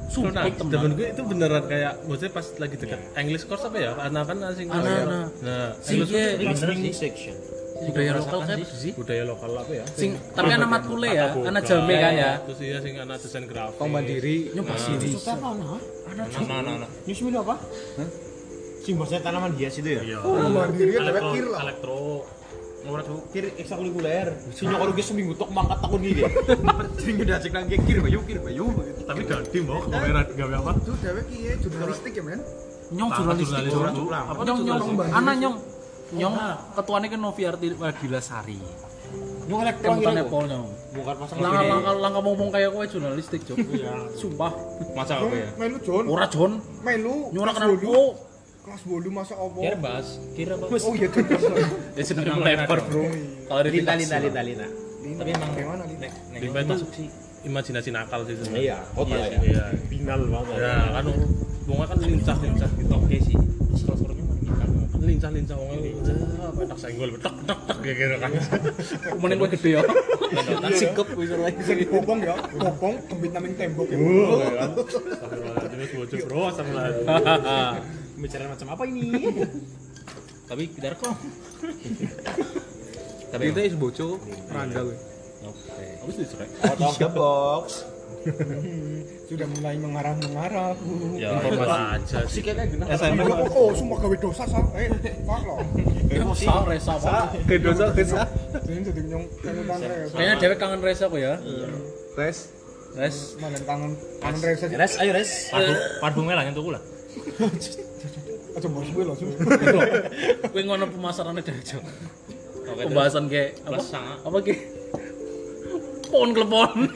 sumpah Nah, temen gue itu beneran kayak maksudnya pas lagi dekat English course apa ya? Anak kan asing Anak-anak. Nah, Sing English course Listening section. budaya lokal kan sih budaya lokal apa ya? sing tapi anak matkule ya anak jame kan ya Terus iya sing anak desain grafis. Kau mandiri nyoba sini Anak anak anak. Milo apa? Sing bosnya tanaman hias itu ya? Iya. Oh, mandiri Elektro, kir lah. elektro. Ngora tuh. Kir ekstrakurikuler. Si nyokor gue seminggu tok mangkat takun gini. *laughs* Sering udah cek lagi kir bayu kir bayu. Tapi ganti mau kamera gawe apa? itu dewek iya jurnalistik ya men. Nyong jurnalistik apa nyong nyong? anak nyong. Nyong. Ketuanya kan Noviarti Wagila Sari. Nyong elektro kemutan gitu. Apple nyong. Bukan pasang langkah langkah langkah ngomong kayak kowe jurnalistik cok sumpah. Masa apa ya? melu John ora John melu. Nyora kenal kelas bolu masa apa Kira bahas. Kira apa? oh iya John *laughs* ya seneng lebar bro kalau di Lita lita lita lita. Tapi emang gimana nek Limba itu imajinasi nakal sih sebenarnya. Iya, kota ya. Iya. Binal banget. Ya kan bunga kan lincah-lincah gitu. Oke sih. Mana kita? Kan lincah-lincah wong apa enak senggol tek tek tek kayak gitu kan. mending kowe gede ya sikep bisa lagi bisa dipopong ya popong kembit naming tembok ya *laughs* bocor bro, astagfirullahaladzim. *laughs* Bicara macam apa ini? *laughs* *laughs* Tapi kita rekam. Tapi itu is boco randa gue Oke. Habis dicerai. *laughs* Out of the box. sudah mulai mengarah mengarah Ya informasi aja sih. Siketnya guna. SMP oh sumpah gawe dosa sa eh pak lo resa resa apa gawe dosa dosa jadi jadi nyong kayaknya dewek kangen resa kok ya res res mana kangen kangen res aja Res, ayo res. Parfum parfumnya lah nyentuhku lah. Aja bos gue langsung *laughs* kowe ngono cok Oke. pembahasan kayak apa apa kayak pon klepon *laughs*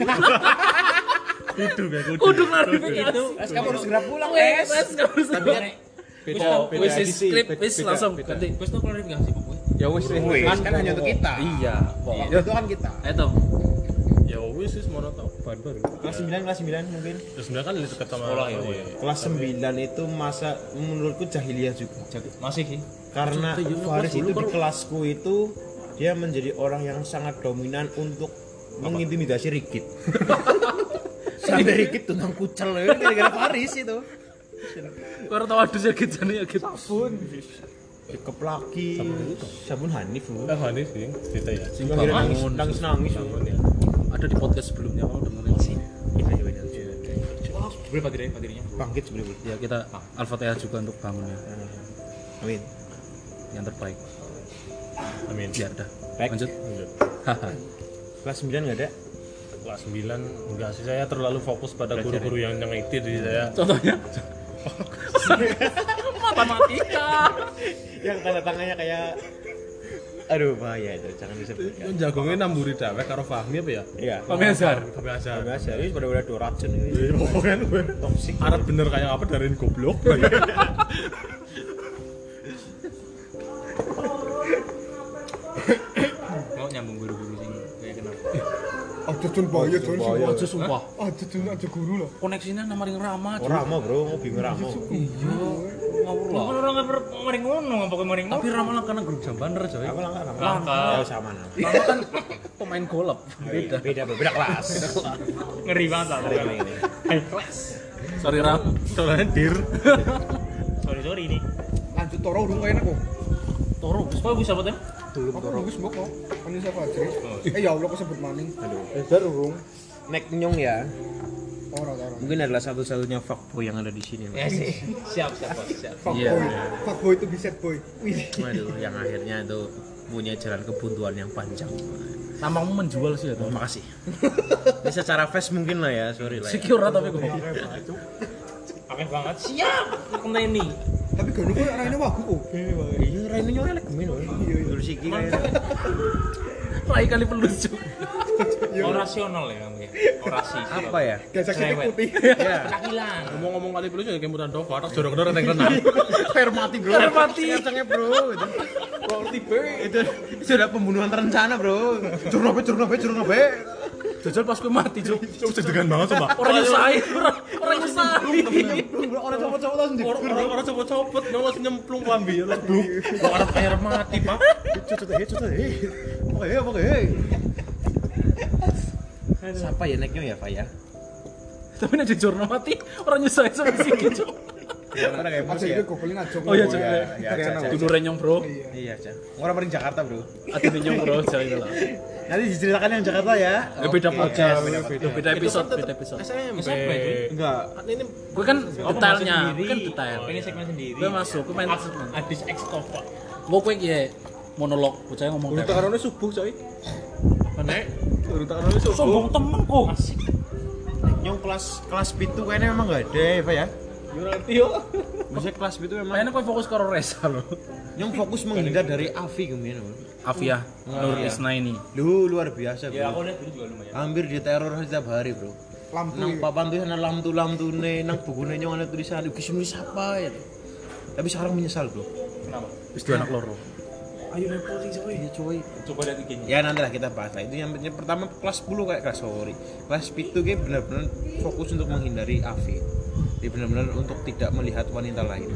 kudu kayak kudu. kudu klarifikasi Res kamu harus segera pulang, Wes, Res. wes, kamu Tapi sudah. kan Beda, beda wis skrip, Beda- wis beda- langsung beda. ganti. wis tuh klarifikasi kok ya Wis, kan hanya untuk kita. Iya, Waktu itu kan kita. Itu. Ya wis wis mau tau ban baru. Kelas 9, kelas 9 mungkin. Terus sebenarnya kan dekat sama Sekolah ya, iya. Kelas 9 itu masa menurutku jahiliyah juga. Masih sih. Karena Itu juga Faris kelas itu di kalau- kelasku itu dia menjadi orang yang sangat dominan untuk mengintimidasi Rikit. *laughs* Sampai Rikit tuh nang kucel ya gara-gara Faris itu. Kau tahu ada sih gitu nih gitu. Dikeplaki sabun Hanif loh. Eh Hani sih cerita ya. Sing nangis bangun. nangis nangis loh. Ada di podcast sebelumnya kamu dengerin sih. Berapa baterai baterainya? Bangkit sebenarnya. Ya kita Al-Fatihah juga untuk bangunnya Amin. yang terbaik. Amin. Ya udah. Baik. Lanjut. Lanjut. Kelas 9 enggak ada? Kelas 9 enggak sih saya terlalu fokus pada guru-guru yang nyengiti jadi saya Contohnya *laughs* matematika. Yang tanda tangannya kayak Aduh bahaya itu, jangan disebutkan. jagongnya namburi dawek karo Fahmi apa ya? Iya. Pak Azhar. Kami aja. Biasa, ini pada udah dua racun ini. Pokoknya gue Toxic. Arab bener kayak apa dari goblok. *laughs* aja John bahaya John bahaya. Aja sumpah. aja John aja guru lah Koneksinya nama ring ramah. Oh, Rama bro, bingung Rama. Iya. ngawur Lah lah. orang nggak mending ngono, apa mending ngono. Tapi ramalan karena grup Jambaner coy. Apa langkah langkah? Langkah. Ya sama nah. Rama kan pemain golap. Beda. Beda beda kelas. Ngeri banget lah. Sorry Ram. Soalnya dir. Sorry sorry ini. lanjut toro urung kayaknya kok Toro, wis kok bisa apa aku bagus mbok kok kan ini siapa aja eh ya Allah kesebut maning Beda urung. Nek nyong ya, toro toro mungkin adalah satu-satunya fuckboy yang ada di sini. Ya sih. Siap siap siap. Iya. fuckboy fuckboy itu bisa boy wih Waduh, yang akhirnya itu punya jalan kebuntuan yang panjang. Tampangmu menjual sih ya. Terima kasih. Ini secara face mungkin lah ya, sorry lah. Ya. Secure lah tapi kok. Akeh banget. Siap. Kena ini. tapi gak nunggu arahnya wagu kok Iya, Raine nyong elek gemen loh. Dulu siki kayaknya. Rai kali pelus cuy. Orasional ya kamu ya. Orasi. Apa ya? kita Cerewet. putih Ya. Ngomong-ngomong kali pelus ya kemutan Dova, tak jorok dorong yang renang. *laughs* Fair mati bro. Fair mati. Kacangnya bro. Itu. Itu sudah pembunuhan terencana bro. Curnobe, curnobe, curnobe. Jajal pas gue mati cuy. Deg-degan banget coba. Orang nyusahin, orang orang nyusahin. Orang copot-copot langsung. Orang orang copot-copot, nyong langsung nyemplung lambi, lebuk. Kok arep air mati, Pak. Cucut eh, cucut eh. Oke, oke. Siapa ya neknya ya, Pak ya? Tapi nek jujur mati, orang nyusahin sama sikit cuy. Kayak itu Oh iya. Ya, ya, Cak, apa? Dulu renyong bro. Iya, Cak. Orang paling Jakarta, Bro. Ati renyong bro, jadi lah. Nanti diceritakan yang Jakarta ya. Ya beda podcast, beda episode, beda episode. SMP. Enggak. Ini Gue kan detailnya, gue kan detail. Ini segmen sendiri. Gue masuk, gue main Adis X Tova. Gue kue ya monolog, bocahnya ngomong Urut kayak. takarone subuh, coy. Nek, urut takarone subuh. Sombong temen kok. Asik. Yang kelas kelas itu kayaknya memang enggak ada ya, Pak ya. Yo ngerti yo. Maksudnya kelas itu memang Kayaknya kue fokus ke Resa loh. yang fokus menghindar dari Avi kemudian. Afia, Nur Isna ini. Lu luar biasa, Ya aku lihat dulu juga lumayan. Hampir diteror setiap hari, Bro. lampu Nang papan tuh ana lamtu lamtune, nang bukune nyong ana tulisan iki nulis apa ya. Tapi sekarang menyesal, Bro. Kenapa? Dua anak loro. Ayo reporting coy. Iya, coy. Coba lihat IG-nya. Ya nanti lah kita bahas lah. Itu yang, yang pertama kelas 10 kayak kelas sorry. Kelas itu kayak benar-benar fokus untuk menghindari Avi. Dia benar-benar untuk tidak melihat wanita lain.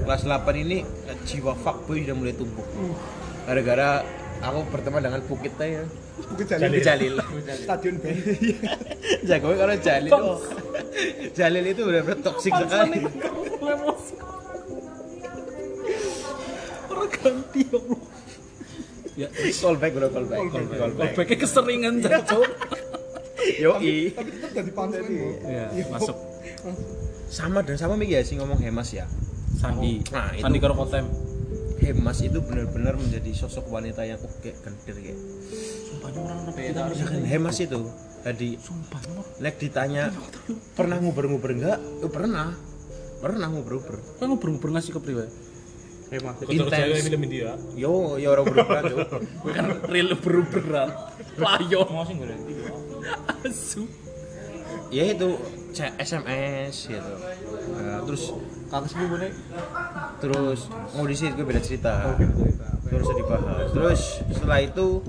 Kelas 8 ini jiwa fuckboy sudah mulai tumbuh. Gara-gara aku berteman dengan Bukit ya. bukit jalil Jalil. stadion band *laughs* Jagonya kalau Jalil. Oh. *laughs* Jalil itu benar-benar toksik sekali. Orang ganti ya bro. Ya, Call back bro, call back. Call back. Call back. callbacknya keseringan cok. *laughs* Yoi. tapi tetap jadi panselin kok Iya, masuk. Sama dan sama Miki ya sih ngomong Hemas ya. Sandi, Nah, itu- Sandi karo Kotem. Hemas itu benar-benar menjadi sosok wanita yang oke gendir kayak. Sumpahnya orang orang Ya kan Hemas itu tadi Sumpah, no. Lek ditanya pernah nguber-nguber enggak? Eh, pernah. Pernah nguber-nguber. Kau ngobrol-ngobrol ngasih ke priwe? Hemat. Intens. Intens. film India. Yo, yo orang beruber Cuk. *laughs* Gue kan real beruberan. Layo. Mau sih enggak *laughs* Asu. Ya itu SMS gitu. Nah, terus Kakak sepupu nih. terus mau di sini gue beda cerita. Terus dibahas. Terus setelah itu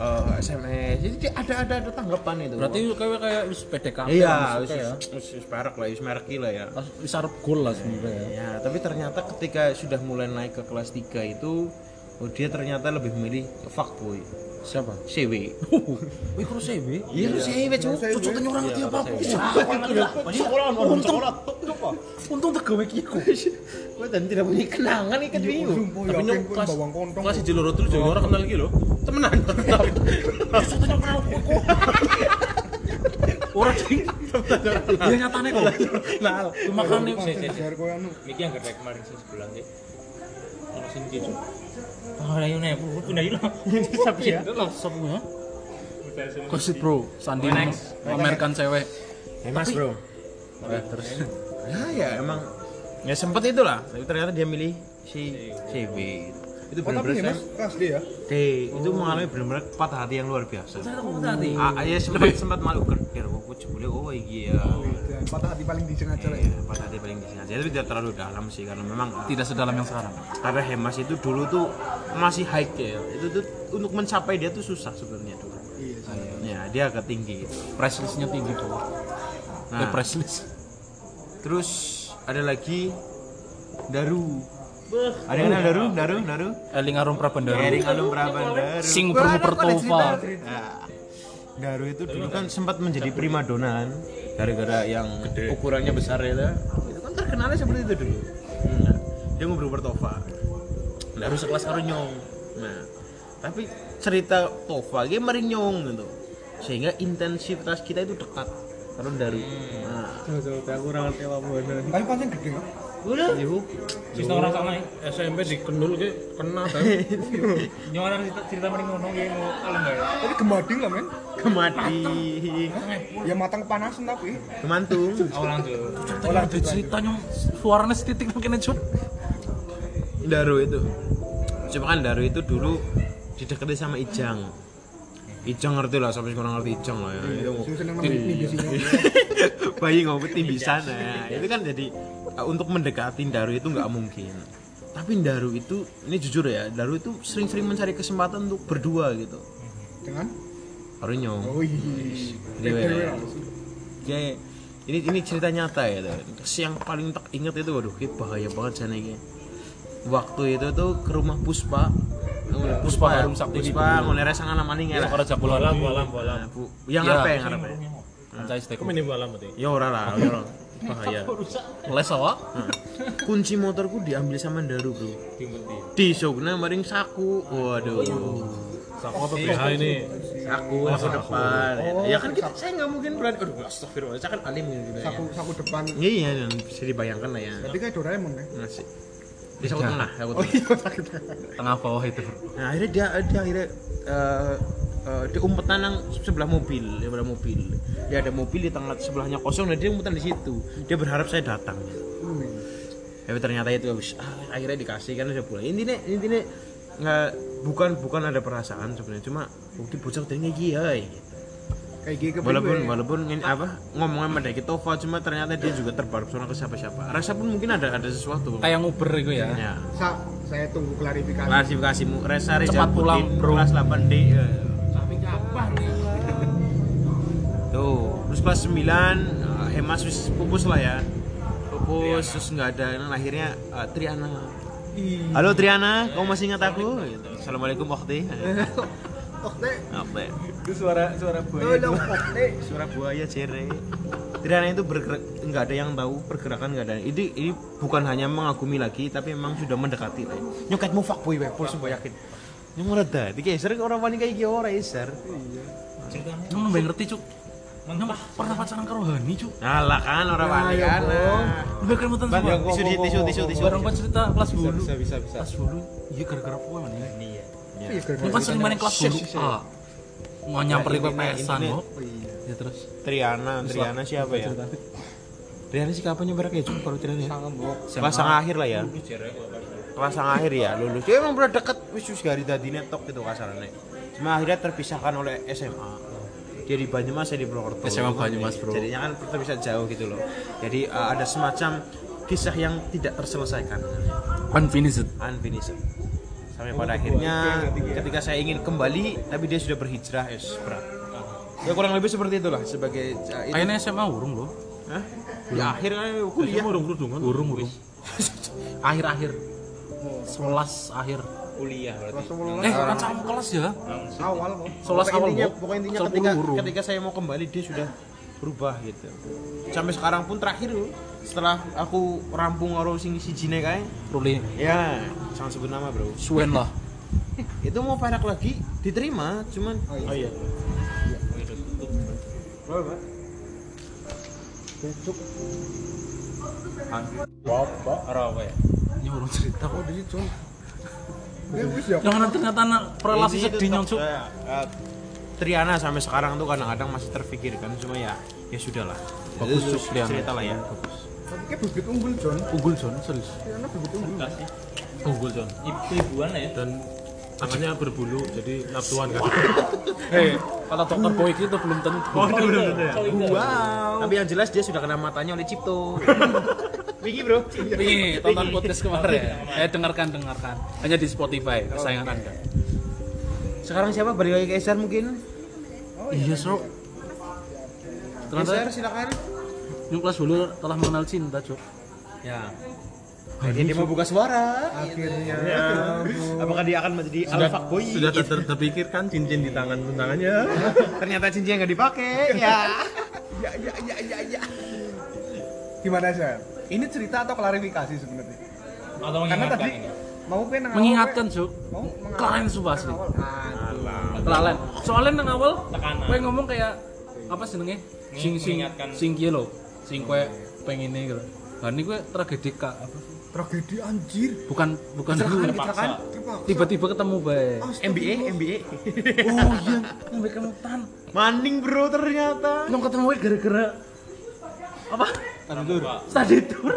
eh, SMS jadi ada ada ada tanggapan itu. Berarti kayak kayak wis PDKT. iya, wis ya. wis wis perak lah, wis merek lah ya. Pas wis arep gol lah sebenarnya. Ya, tapi ternyata ketika sudah mulai naik ke kelas 3 itu oh, dia ternyata lebih memilih fuckboy. Siapa? CW. Wih, kalau CB? Iya, lu CW, Cuk. Cucu orang ngerti apa? Untung, untung tegawe kiku. Gue dan tidak punya kenangan ikat wingu. sumpah Tapi kok kelas bawang kontong kelas di loro terus juga orang kenal lagi loh. Temenan. Cucunya kenal kuku. Orang sing. Dia nyatane kok. Nah, Makane anu Miki yang gede kemarin sih sebulan sih. Ono sing ayo nih, aku pindah dulu. Sapi ya. sepunya. Gosip bro, Sandi memamerkan cewek. Mas, Bro. Eh, terus Ya, ya emang ya sempet itulah, tapi ternyata dia milih si CW. Itu oh benar-benar ya mas kelas D ya D itu mengalami benar-benar patah hati yang luar biasa. tadi. Ah, ya sempat sempat malu kerkir kok aku jebule oh iki ya. Patah hati paling disengaja lah ya Iya, patah hati paling disengaja tapi tidak terlalu dalam sih karena memang Tidak sedalam yang sekarang. karena Hemas itu dulu tuh masih high ya. Itu tuh untuk mencapai dia tuh susah sebenarnya dulu. iya sih Ya, dia agak tinggi. Price listnya tinggi bro. Nah. Eh, price list. Terus ada lagi Daru. Ada yang Daru? Daru? Daru? Eling Arum Prabandara. Ering Alum Prabandara. Sing muter-muter Tova. Nah, Daru itu dulu kan sempat menjadi primadona kan gara-gara yang ukurannya besar ya lah. Itu kan terkenalnya seperti itu dulu. Nah, dia ngobrol bertova. Daru sekelas karo nyong. Nah, tapi cerita Tova dia mari nyong gitu. Sehingga intensitas kita itu dekat karo Daru. Nah, Tapi pancen gede kok. udah ibu Wis tau rasane. SMP di Kendul ki kena tapi *laughs* Nyoran cerita cerita mending ngono ki mau kalem bae. Tapi gemading lah men. kemati Ya matang kepanasan tapi. kemantung *laughs* Oh lanjut. Olah ada cerita nyong suaranya setitik mungkin aja. Daru itu cuma kan Daru itu dulu didekati sama Ijang Ijang ngerti lah sampai sekarang ngerti Ijang lah ya. Itu seneng nang bisinya. *laughs* bayi ngompet di sana ya. itu kan jadi untuk mendekati Daru itu nggak mungkin. Tapi Daru itu ini jujur ya Daru itu sering-sering mencari kesempatan untuk berdua gitu. Dengan? Harunyong Oh iya. Dewe. ya ini ini cerita nyata ya yang paling tak inget itu waduh bahaya banget sana ini. Waktu itu tuh ke rumah Puspa Puspa Harum Sakti Puspa ngonere sangan maning ya. Ora jabul bolam bolam. Bu, yang Iya. apa yang apa Ancai stek. Kok ini bolam berarti? ya ora lah. Ya ora. bahaya. Les. Nah, kunci motorku diambil sama Daru bro. Di Sogna maring saku. Waduh. Saku apa BH ini? saku saku depan. Ya kan kita saya nggak mungkin berani. Aduh astagfirullah. Saya kan alim gitu saku ya. Saku depan. iya dan bisa dibayangkan lah ya. Tapi kayak Doraemon kan. nasi di saku tengah saku Oh tengah iya. Tengah bawah itu. Nah akhirnya dia dia akhirnya eh eh, dia umpetan yang sebelah mobil, di sebelah mobil. Dia ada mobil di tengah sebelahnya kosong dan dia umpetan di situ. Dia berharap saya datang. Tapi ternyata itu habis ah, akhirnya dikasih kan udah pulang. Intinya intinya nggak bukan bukan ada perasaan sebenarnya cuma bukti bocah tadinya iya gitu. Kayak gini Walaupun walaupun ini apa ngomongnya sama Daki Tova cuma ternyata dia juga terpesona ke siapa-siapa. Rasa pun mungkin ada ada sesuatu. Kayak nguber itu ya. ya. Sa, saya tunggu klarifikasi. klasifikasimu Resa Rizal Cepat pulang, bro. kelas 8D eh. Tapi kapan nih? tuh terus kelas 9 eh, Hemas wis pupus lah ya pupus terus nggak ada nah, akhirnya eh, Triana halo Triana kamu masih ingat aku gitu. Assalamualaikum Okti *laughs* Oke, Okti itu suara suara buaya. Tolong oke. suara buaya cere Triana itu bergerak nggak ada yang tahu pergerakan nggak ada ini ini bukan hanya mengagumi lagi tapi memang sudah mendekati lah nyoketmu fuckboy weh pol sumpah yakin nyong reda dikeser orang paling kayak gini orang eser Nyong nambah ngerti cuk. Pernah pacaran karo Hani cuk. Alah kan orang paling kan Lebih kan mutan Ban, semua. tisu tisu tisu tisu Barang pas cerita kelas bulu. Bisa bisa bisa. Kelas bulu. Iya gara-gara kowe mana. Iya. Iya, Nyong kan sering main kelas bulu. Ah. Mau nyamperin ke pesan kok. Ya terus. Triana, Triana siapa ya? Triana sih kapan nyebar kayak cuma baru Triana ya? Kelas akhir lah ya. Kelas akhir ya lulus. Dia emang udah deket wis wis gari tadi netok gitu kasarannya. Cuma akhirnya terpisahkan oleh SMA. Dia di Banyumas, saya di Purwokerto. SMA Banyumas, bro. Jadinya kan terpisah jauh gitu loh. Jadi uh, ada semacam kisah yang tidak terselesaikan. Unfinished. Unfinished. Sampai pada akhirnya ketika saya ingin kembali tapi dia sudah berhijrah, es berat. Ya kurang lebih seperti itulah sebagai uh, itu. Kayaknya SMA urung loh. Hah? Ya akhirnya kuliah. Urung kerudungan. Urung urung. *laughs* Akhir-akhir. Sebelas akhir. Kuliah berarti. Eh, kan sama kelas ya. Awal kok. Sebelas Pokoknya awal pokoknya intinya ketika urung. ketika saya mau kembali dia sudah berubah gitu. Sampai sekarang pun terakhir setelah aku rampung karo sing sijine kae, Ruli. ya jangan sebut nama bro. Suwen lah. *laughs* Itu mau perak lagi diterima, cuman oh iya. Ora apa ya? Ini urung cerita kok. Di situ. Ya wis ya. Jangan ternyata anak relasi sedih nyong cuk. Eh, eh, Triana sampai sekarang tuh kadang-kadang masih terfikirkan cuma ya ya sudahlah. Bagus, Itu Cuk, Triana. cerita lah ya. Tapi kayak bibit unggul John. Unggul John, serius. Karena bibit unggul. Unggul John. Ibu-ibuan ya. Dan tangannya berbulu jadi nafsuan kan. *laughs* Hei, kalau dokter boy itu belum tentu. Oh, Wow. Tapi yang jelas dia sudah kena matanya oleh Cipto. *laughs* Vicky bro. Nih, tonton podcast kemarin. Eh, dengarkan, dengarkan. Hanya di Spotify, kesayangan Anda. Sekarang siapa? Balik lagi ke Eser mungkin? Iya, Bro. Eser Ternyata silakan. yang kelas dulu telah mengenal cinta, Cuk. Ya. Jadi dia mau buka suara. akhirnya Apakah dia akan menjadi sudah alpha boy? sudah ter- ter- terpikirkan cincin di tangan tangannya *laughs* Ternyata cincinnya nggak dipakai. Ya. ya ya ya ya ya gimana sih ini cerita atau klarifikasi sebenarnya Atau karena tadi ini. Mau pengen mengingatkan cuk. Kelalen. Aduh. kelalen. Soalnya nang awal kowe ngomong kayak apa jenenge sing sing sing kiye lho sing kowe pengen ini gitu nah ini kowe tragedi kak. Apa? Sih? tragedi anjir. Bukan bukan Terpaksa. tiba-tiba ketemu bae MBA, MBA. oh iya. Yang kamu tan Maning bro ternyata. yang ketemu kowe gara-gara apa? Terbuka. study tour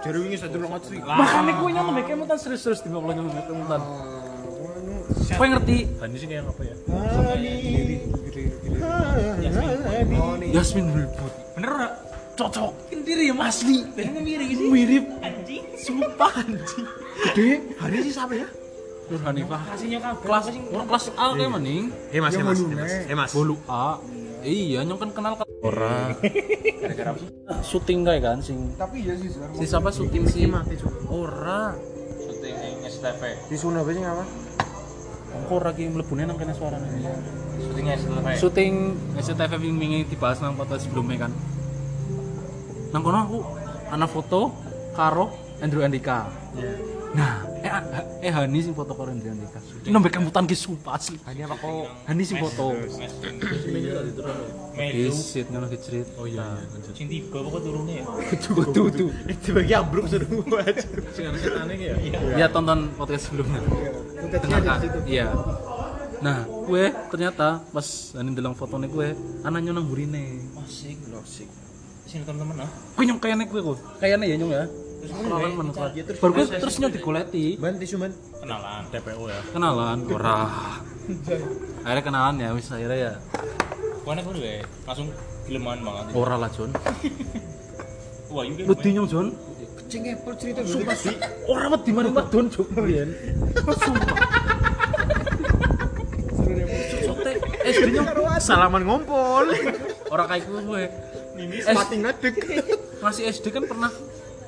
Jadi wingi satu longat sih. makanya kowe nyong mbek kamu tan serius-serius tiba kalau nyong mbek kamu tan kowe ngerti? Hani sih kayak apa ya? Yasmin Wilbut. Bener ora? cocok. Diri ya asli. Pengen mirip sih. mirip. Anjing. sumpah anjing. Gede. Hari sih siapa ya? Nur Hanifah kabel. kelas kelas A kayak maning. Eh mas, eh mas, eh mas, eh mas. bolu A iya nyong kan kenal kan ora gara-gara syuting kayak kan sing tapi ya sih Sar. si siapa syuting si ora Syuting yang STV. Di Sunda apa sih ngapa? Engko ora ki mlebune nang kene suarane Syuting STV. syuting yang wingi dibahas nang foto sebelumnya kan nang kono aku ana foto karo Andrew Andika nah eh ah, eh Hani sing foto karo Andrew Andika nembe kemutan ki sumpah asli Ini apa kok? Hani sing foto Melu. Isit ngono ki cerit oh iya iya Sing tiga pokok turunnya ya. tuh tuh tuh Itu bagi abruk sudah buat. sing ana setane ki ya ya tonton podcast sebelumnya dengarkan iya nah gue ternyata pas Hani ndeleng fotone gue anaknya nang burine Asik. Asik. Sini temen-temen ah. gue nyong kayaknya gue kok kayaknya ya nyong ya kenalan mana baru gue terus nyong digoleti Ban tisu ban. Kenalan. TPO ya kenalan ora akhirnya kenalan ya wis akhirnya ya enak udah ya. Langsung gileman banget. ora lah John *laughs* Wah, yuk wedi nyong John Cing ngepel cerita sumpah sih. ora wedi mana Pak Don John biyen sumpah Sote, SD nyong Salaman ngompol. ora kayak gue gue Mati ngadeg. masih SD kan pernah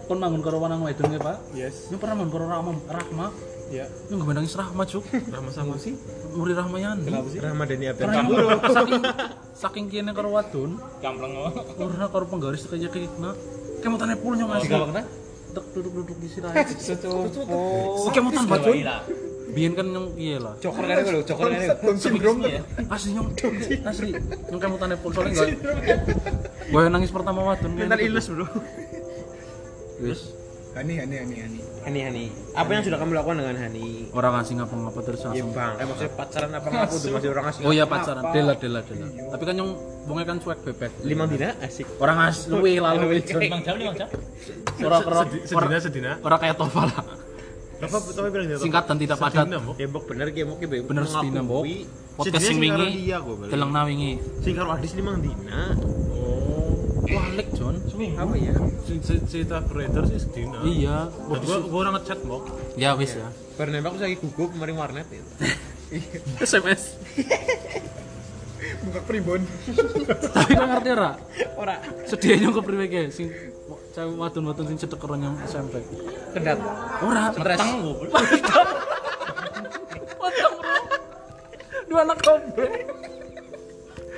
kon mangun karo wanang wedon ya Pak yes Nyong pernah mangun karo Rahma Rahma ya Nyong gak mandangis Rahma cuk Rahma sama sih Muri Rahma Yani Ramadhani Abdan Karena nyong saking saking kene karo wadon Gamplang apa? Ora karo penggaris kayak kayak nah. Kayak tane pul nyong asli. Dek duduk-duduk di sirah. *laughs* oh Kayak mutan bacun. Iya. Biyen kan nyong iya lah. Coker kan itu, coker kan. Down syndrome tuh Asli nyong asli nyong kayak mutane pul soalnya enggak. Gue nangis pertama wadon. Mental illness bro. Wis. Hani Hani Hani Hani Hani Hani. Apa yang sudah kamu lakukan dengan Hani? Orang ngasih ngapa-ngapa terus Iya langsung. bang. Eh maksudnya pacaran apa ngapu tuh masih orang asli. Oh iya pacaran, dela dela dela. Tapi kan nyong bonge kan cuek bebek. Lima dina asik. Orang as luwe lalu. Limang jam, limang jam. Ora ora sedina sedina ora kayak Tova lah. Apa tapi bilang gitu? Singkat dan tidak padat. Kebok bener kebok kebok. Bener sedina, Mbok. Podcast sing wingi. wingi. Iya kok. Deleng na wingi. Sing karo Adis limang dina. Walik John. Apa ya? cerita creator sih sedina Iya. gua gua orang ngechat mbok Ya wis ya. Bar nembak saya gugup kemarin warnet ya. *laughs* SMS. buka primbon Tapi kau ngerti ora? Ora. Sedianya ke priwe ge sing cewek wadon-wadon sing cedek karo nyang SMP. Kedat. Ora, Metang gua. Potong bro. Dua anak kombe.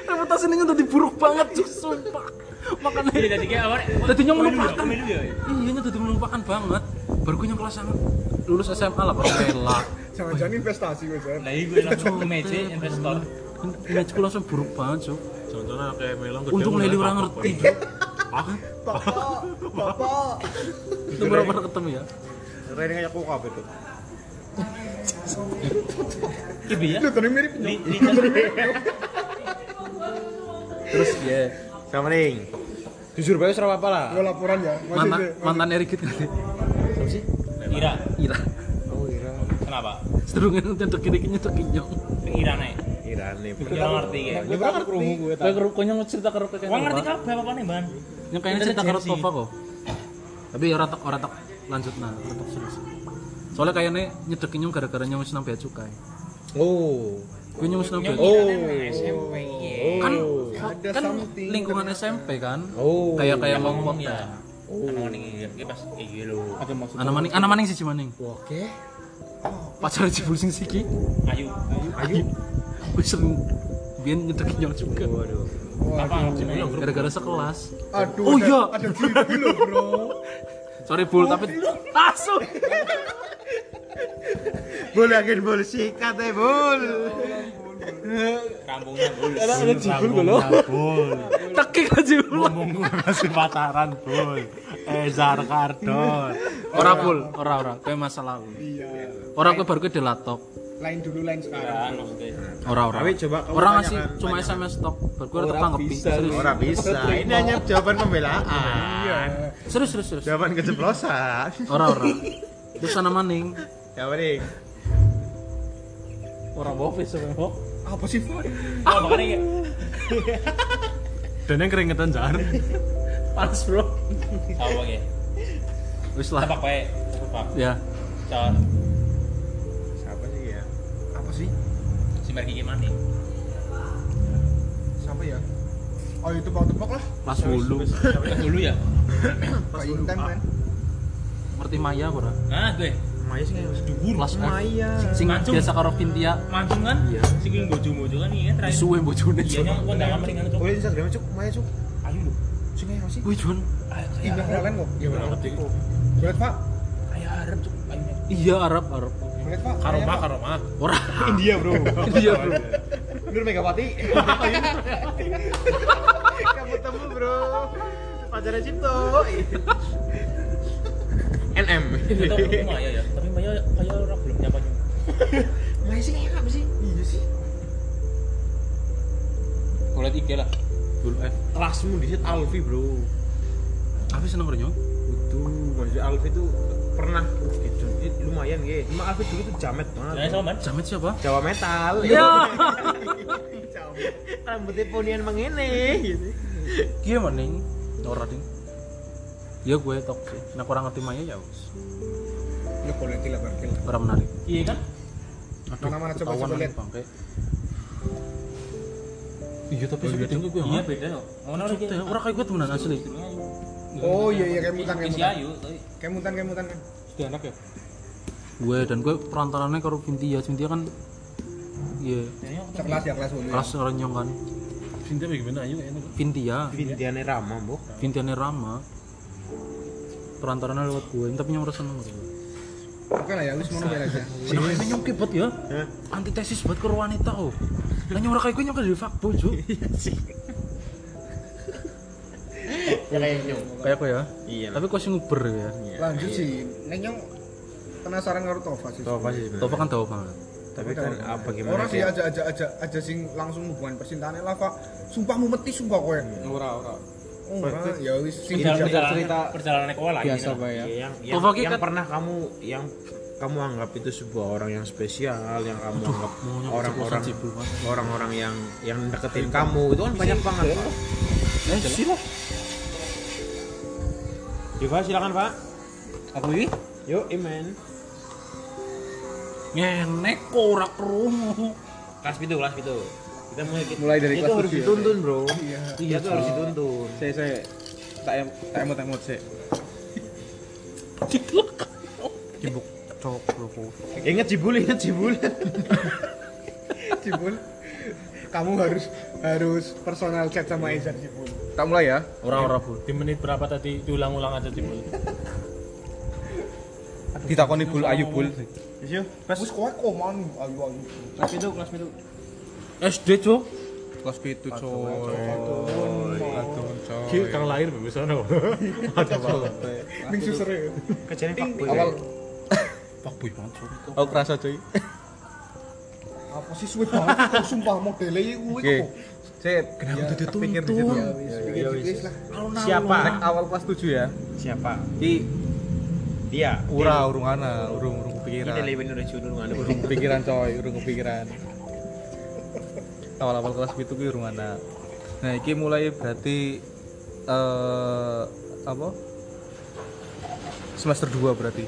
Reputasi ini udah buruk banget sumpah. Makanya Jadi tadi kayak apa? Tadi nyong melupakan. Melu ya. Iya nya tadi melupakan banget. Baru gue nyong kelas sama lulus SMA lah baru rela. jangan-jangan investasi gue Jar. Lah iya gue langsung meja investor. Image gue langsung buruk banget cuk. contohnya kayak melang gede Untung Leli orang kapok, ngerti. Pak. bapak bapak Itu berapa pernah ketemu ya? Rene kayak kok kabeh tuh. Kibi ya. lu tadi mirip *laughs* Terus ya Sama ning. Jujur bae ora apa lah. gue laporan ya masih mantan mantan Erikit kali. Ira. Ira. Oh iya. Kenapa? Sedurunge nyentuh kiri nyentuh kinyong. Ira nih. Ira ngerti kayak. Ini berapa krungu gue Kayak karo konyong cerita karo kayak Wong ngerti kabeh apa nih, Ban? Yang kayaknya cerita karo Tova kok. Tapi ora tak ora tak lanjut nah, ora tak serius. Soalnya kayaknya nyedek kinyong gara-gara wis nang bea cukai. Oh. Gue wis nang bea Oh. Iya. kan kan something lingkungan SMP kan Oh. kayak kayak ngomong ya. Ana maning iki pas iki lho. ada maksud Ana maning, ana maning siji maning. Oke. Pacar jebul sing siki. Ayu. Ayu. Wis sering biyen nyedeki nyong juga. Waduh. Sih? Gara-gara sekelas. aduh Oh iya. ada gitu loh bro *laughs* Sorry bul tapi langsung. Bul yakin bul sikat eh bul. Rambungnya bul. Ada jibul gue lo. Tekik aja bul. Ngomong gue masih pacaran bul. Ezar Kardon. Ora bul, ora ora. Kayak masa lalu. iya Ora kowe baru kowe delatok. lain dulu lain sekarang maksudnya. Ora ora. Tapi coba Orang ngasih cuma SMS tok. Baru kowe tetep tanggepi. Serius. Ora bisa. Ini hanya jawaban pembelaan. Serius serius serius. Jawaban *laughs* keceplosan. Ora ora. Terus ana maning. Ya nih. Orang bofis sebenarnya. apa sih Pak? Oh, makanya kayak Dan yang keringetan jar. Panas bro. apa ya? Wis lah. Wae. Tebak. Ya. Cor. Siapa sih ya? apa sih Si Merki gimana? siapa ya oh itu bau tebak lah Kelas 10. Siapa dulu ya? Pak Intan kan Ngerti Maya ora? Nah, gue. Maya sih nggak usah Kelas F. Maya. Sing biasa karo Vintia. Mancung kan? Iya. Si gue bojo-bojo kan iya terakhir. Suwe bojone. Iya nyong kondangan mendingan tuh. Oh Instagram cuk, Maya cuk. Ayo lu. Sing ayo sih. Wih Jun. Iya kalian kok Ya benar ngerti. boleh Pak Ayo tuh. Ayo. Iya Arab Arab. boleh Pak Karoma karoma. Ora. *laughs* India bro. Iya bro. Nur Megawati. *laughs* Kamu temu bro. Pacarnya Cipto. NM. Itu tahu Maya ya. Maya kayak orang belum nyapa nyong. *laughs* Maya sih kayak apa sih? Iya sih. Boleh tiga lah. Bul F. Kelasmu di situ Alfi bro. Apa seneng nyong? Itu maksudnya Alfi tuh pernah gitu. It, lumayan ya. Cuma Alfi dulu tuh jamet banget. sama man. Jamet siapa? Jawa metal. Ya. *laughs* *laughs* Rambutnya ponian mengene gitu. Iya maning. Ora ding. Ya gue tok sih. Nek ora ngerti Maya ya wis. Ya menarik. Iya kan? Aduh, Mana-mana coba- ketahuan coba maning lihat. bangke. Iya tapi sih beda gue Iya beda kok. Ngono lagi. Ora kayak gue temenan asli. oh iya iya kayak mutan kayak mutan kayak mutan kayak mutan kan Sudah anak ya. Gue dan gue perantarannya karo Vintia. Vintia kan Iya, ya kelas ya. kelas renyong kan. Cinta bagaimana ayo ini. Vintia, Vintiane Rama, Mbok. Vintiane Rama. Perantarannya lewat gue, tapi nyong rasa seneng gue. Oke lah ya wis mau biar aja Ini nyong kebet ya. Antitesis buat ke wanita oh. Lah nyong ora kayak gue nyong jadi fuckboy, Cuk. Ya kayak nyong. Kayak aku ya. Iya. Tapi kok sing nguber ya. lanjut sih neng yang penasaran karo Tova sih Tau apa sih? Tova kan tahu banget. Tapi kan apa gimana orang sih aja aja aja aja sing langsung hubungan percintaannya lah pak sumpah mu meti sumpah kowe Ora ora. Oh ya wis sing Perjalanan cerita perjalanan sekolah lah. biasa pak ya Iya, yang yang, yang pernah kamu yang kamu anggap itu sebuah orang yang spesial, yang kamu anggap orang-orang orang-orang yang yang deketin kamu itu kan banyak banget. Pak. Eh, sila. Pak, silakan, Pak. Aku iki Yuk, Imen. ngenek kok ora krungu. Kelas itu, kelas itu. Kita mulai kita, Mulai dari itu kelas harus tujuh ya? dituntun, Bro. iya Iya, itu harus dituntun. saya saya tak em tak emot emot saya Cibuk cok loko. Ingat Cibul, ingat Cibul. *laughs* Cibul kamu harus harus personal chat sama Ezar Cibul tak mulai ya Ora ora bul. Di menit berapa tadi diulang-ulang aja timbul. ditakoni bul ayu bul Yuk, wis kowe koman ayu ayu kelas itu, kelas itu. SD cok. kelas itu coy Aduh, Ki coy kang lahir bisa no. *laughs* Ada banget. ning suser ya Kejadian Pak Boy. awal Fuckboy banget cok. aku kerasa coy apa sih suwe banget sumpah kuwi Oke. kok Sip. Kenapa Ya, dituntun? pikir di situ. ya wis pikir wis lah Siapa? Nek awal kelas 7 ya Siapa? di Dia. ura urung ana urung urung kepikiran Ini lebih judul nggak ada. urung kepikiran coy urung kepikiran awal-awal kelas itu ki urung ana nah iki mulai berarti eh apa? Semester 2 berarti.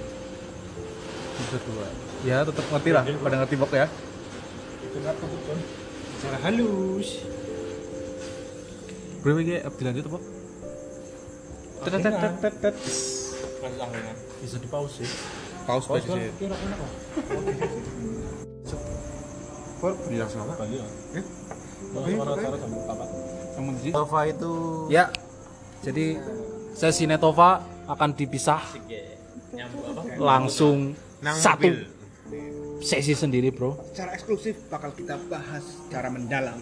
Semester 2 ya tetap ngerti lah pada ngerti bok ya. Secara halus. Bro iki? Dilanjut apa? tet tet tet tet tet. Angin. bisa di pause sih Paus baju sih. Bilang salah. Tova itu ya jadi sesi Netova akan dipisah langsung satu sesi sendiri bro. Secara eksklusif bakal kita bahas secara mendalam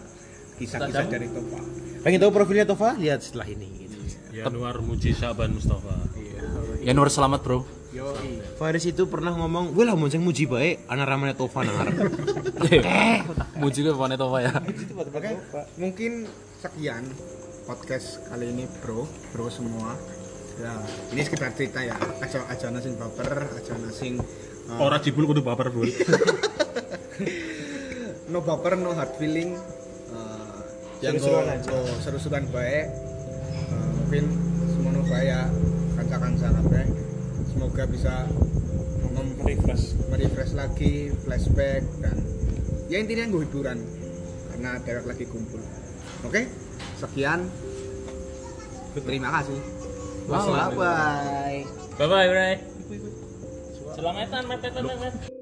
kisah-kisah dari Tova. pengen tahu profilnya Tova? Lihat setelah ini. Gitu. Januar Muji Syaban Mustafa. Yanuar selamat bro Faris itu pernah ngomong, "Gue lah mau muji baik, anak ramanya Tova nang arep." *laughs* muji gue bukan Netova ya Oke, mungkin sekian podcast kali ini bro, bro semua. Ya, ini sekedar cerita ya. Aja aja nasing baper, aja nasing uh, Orang jibul kudu baper bro *laughs* no baper, no hard feeling. Uh, yang Seru-seruan baik. Uh, mungkin semono kaya kanca-kanca kabeh. Semoga bisa Refresh. merefresh lagi, flashback dan ya intinya gue hiburan karena dewek lagi kumpul. Oke, sekian. Terima kasih. Bye bye. Bye bye. Selamatan, mepet, mepet.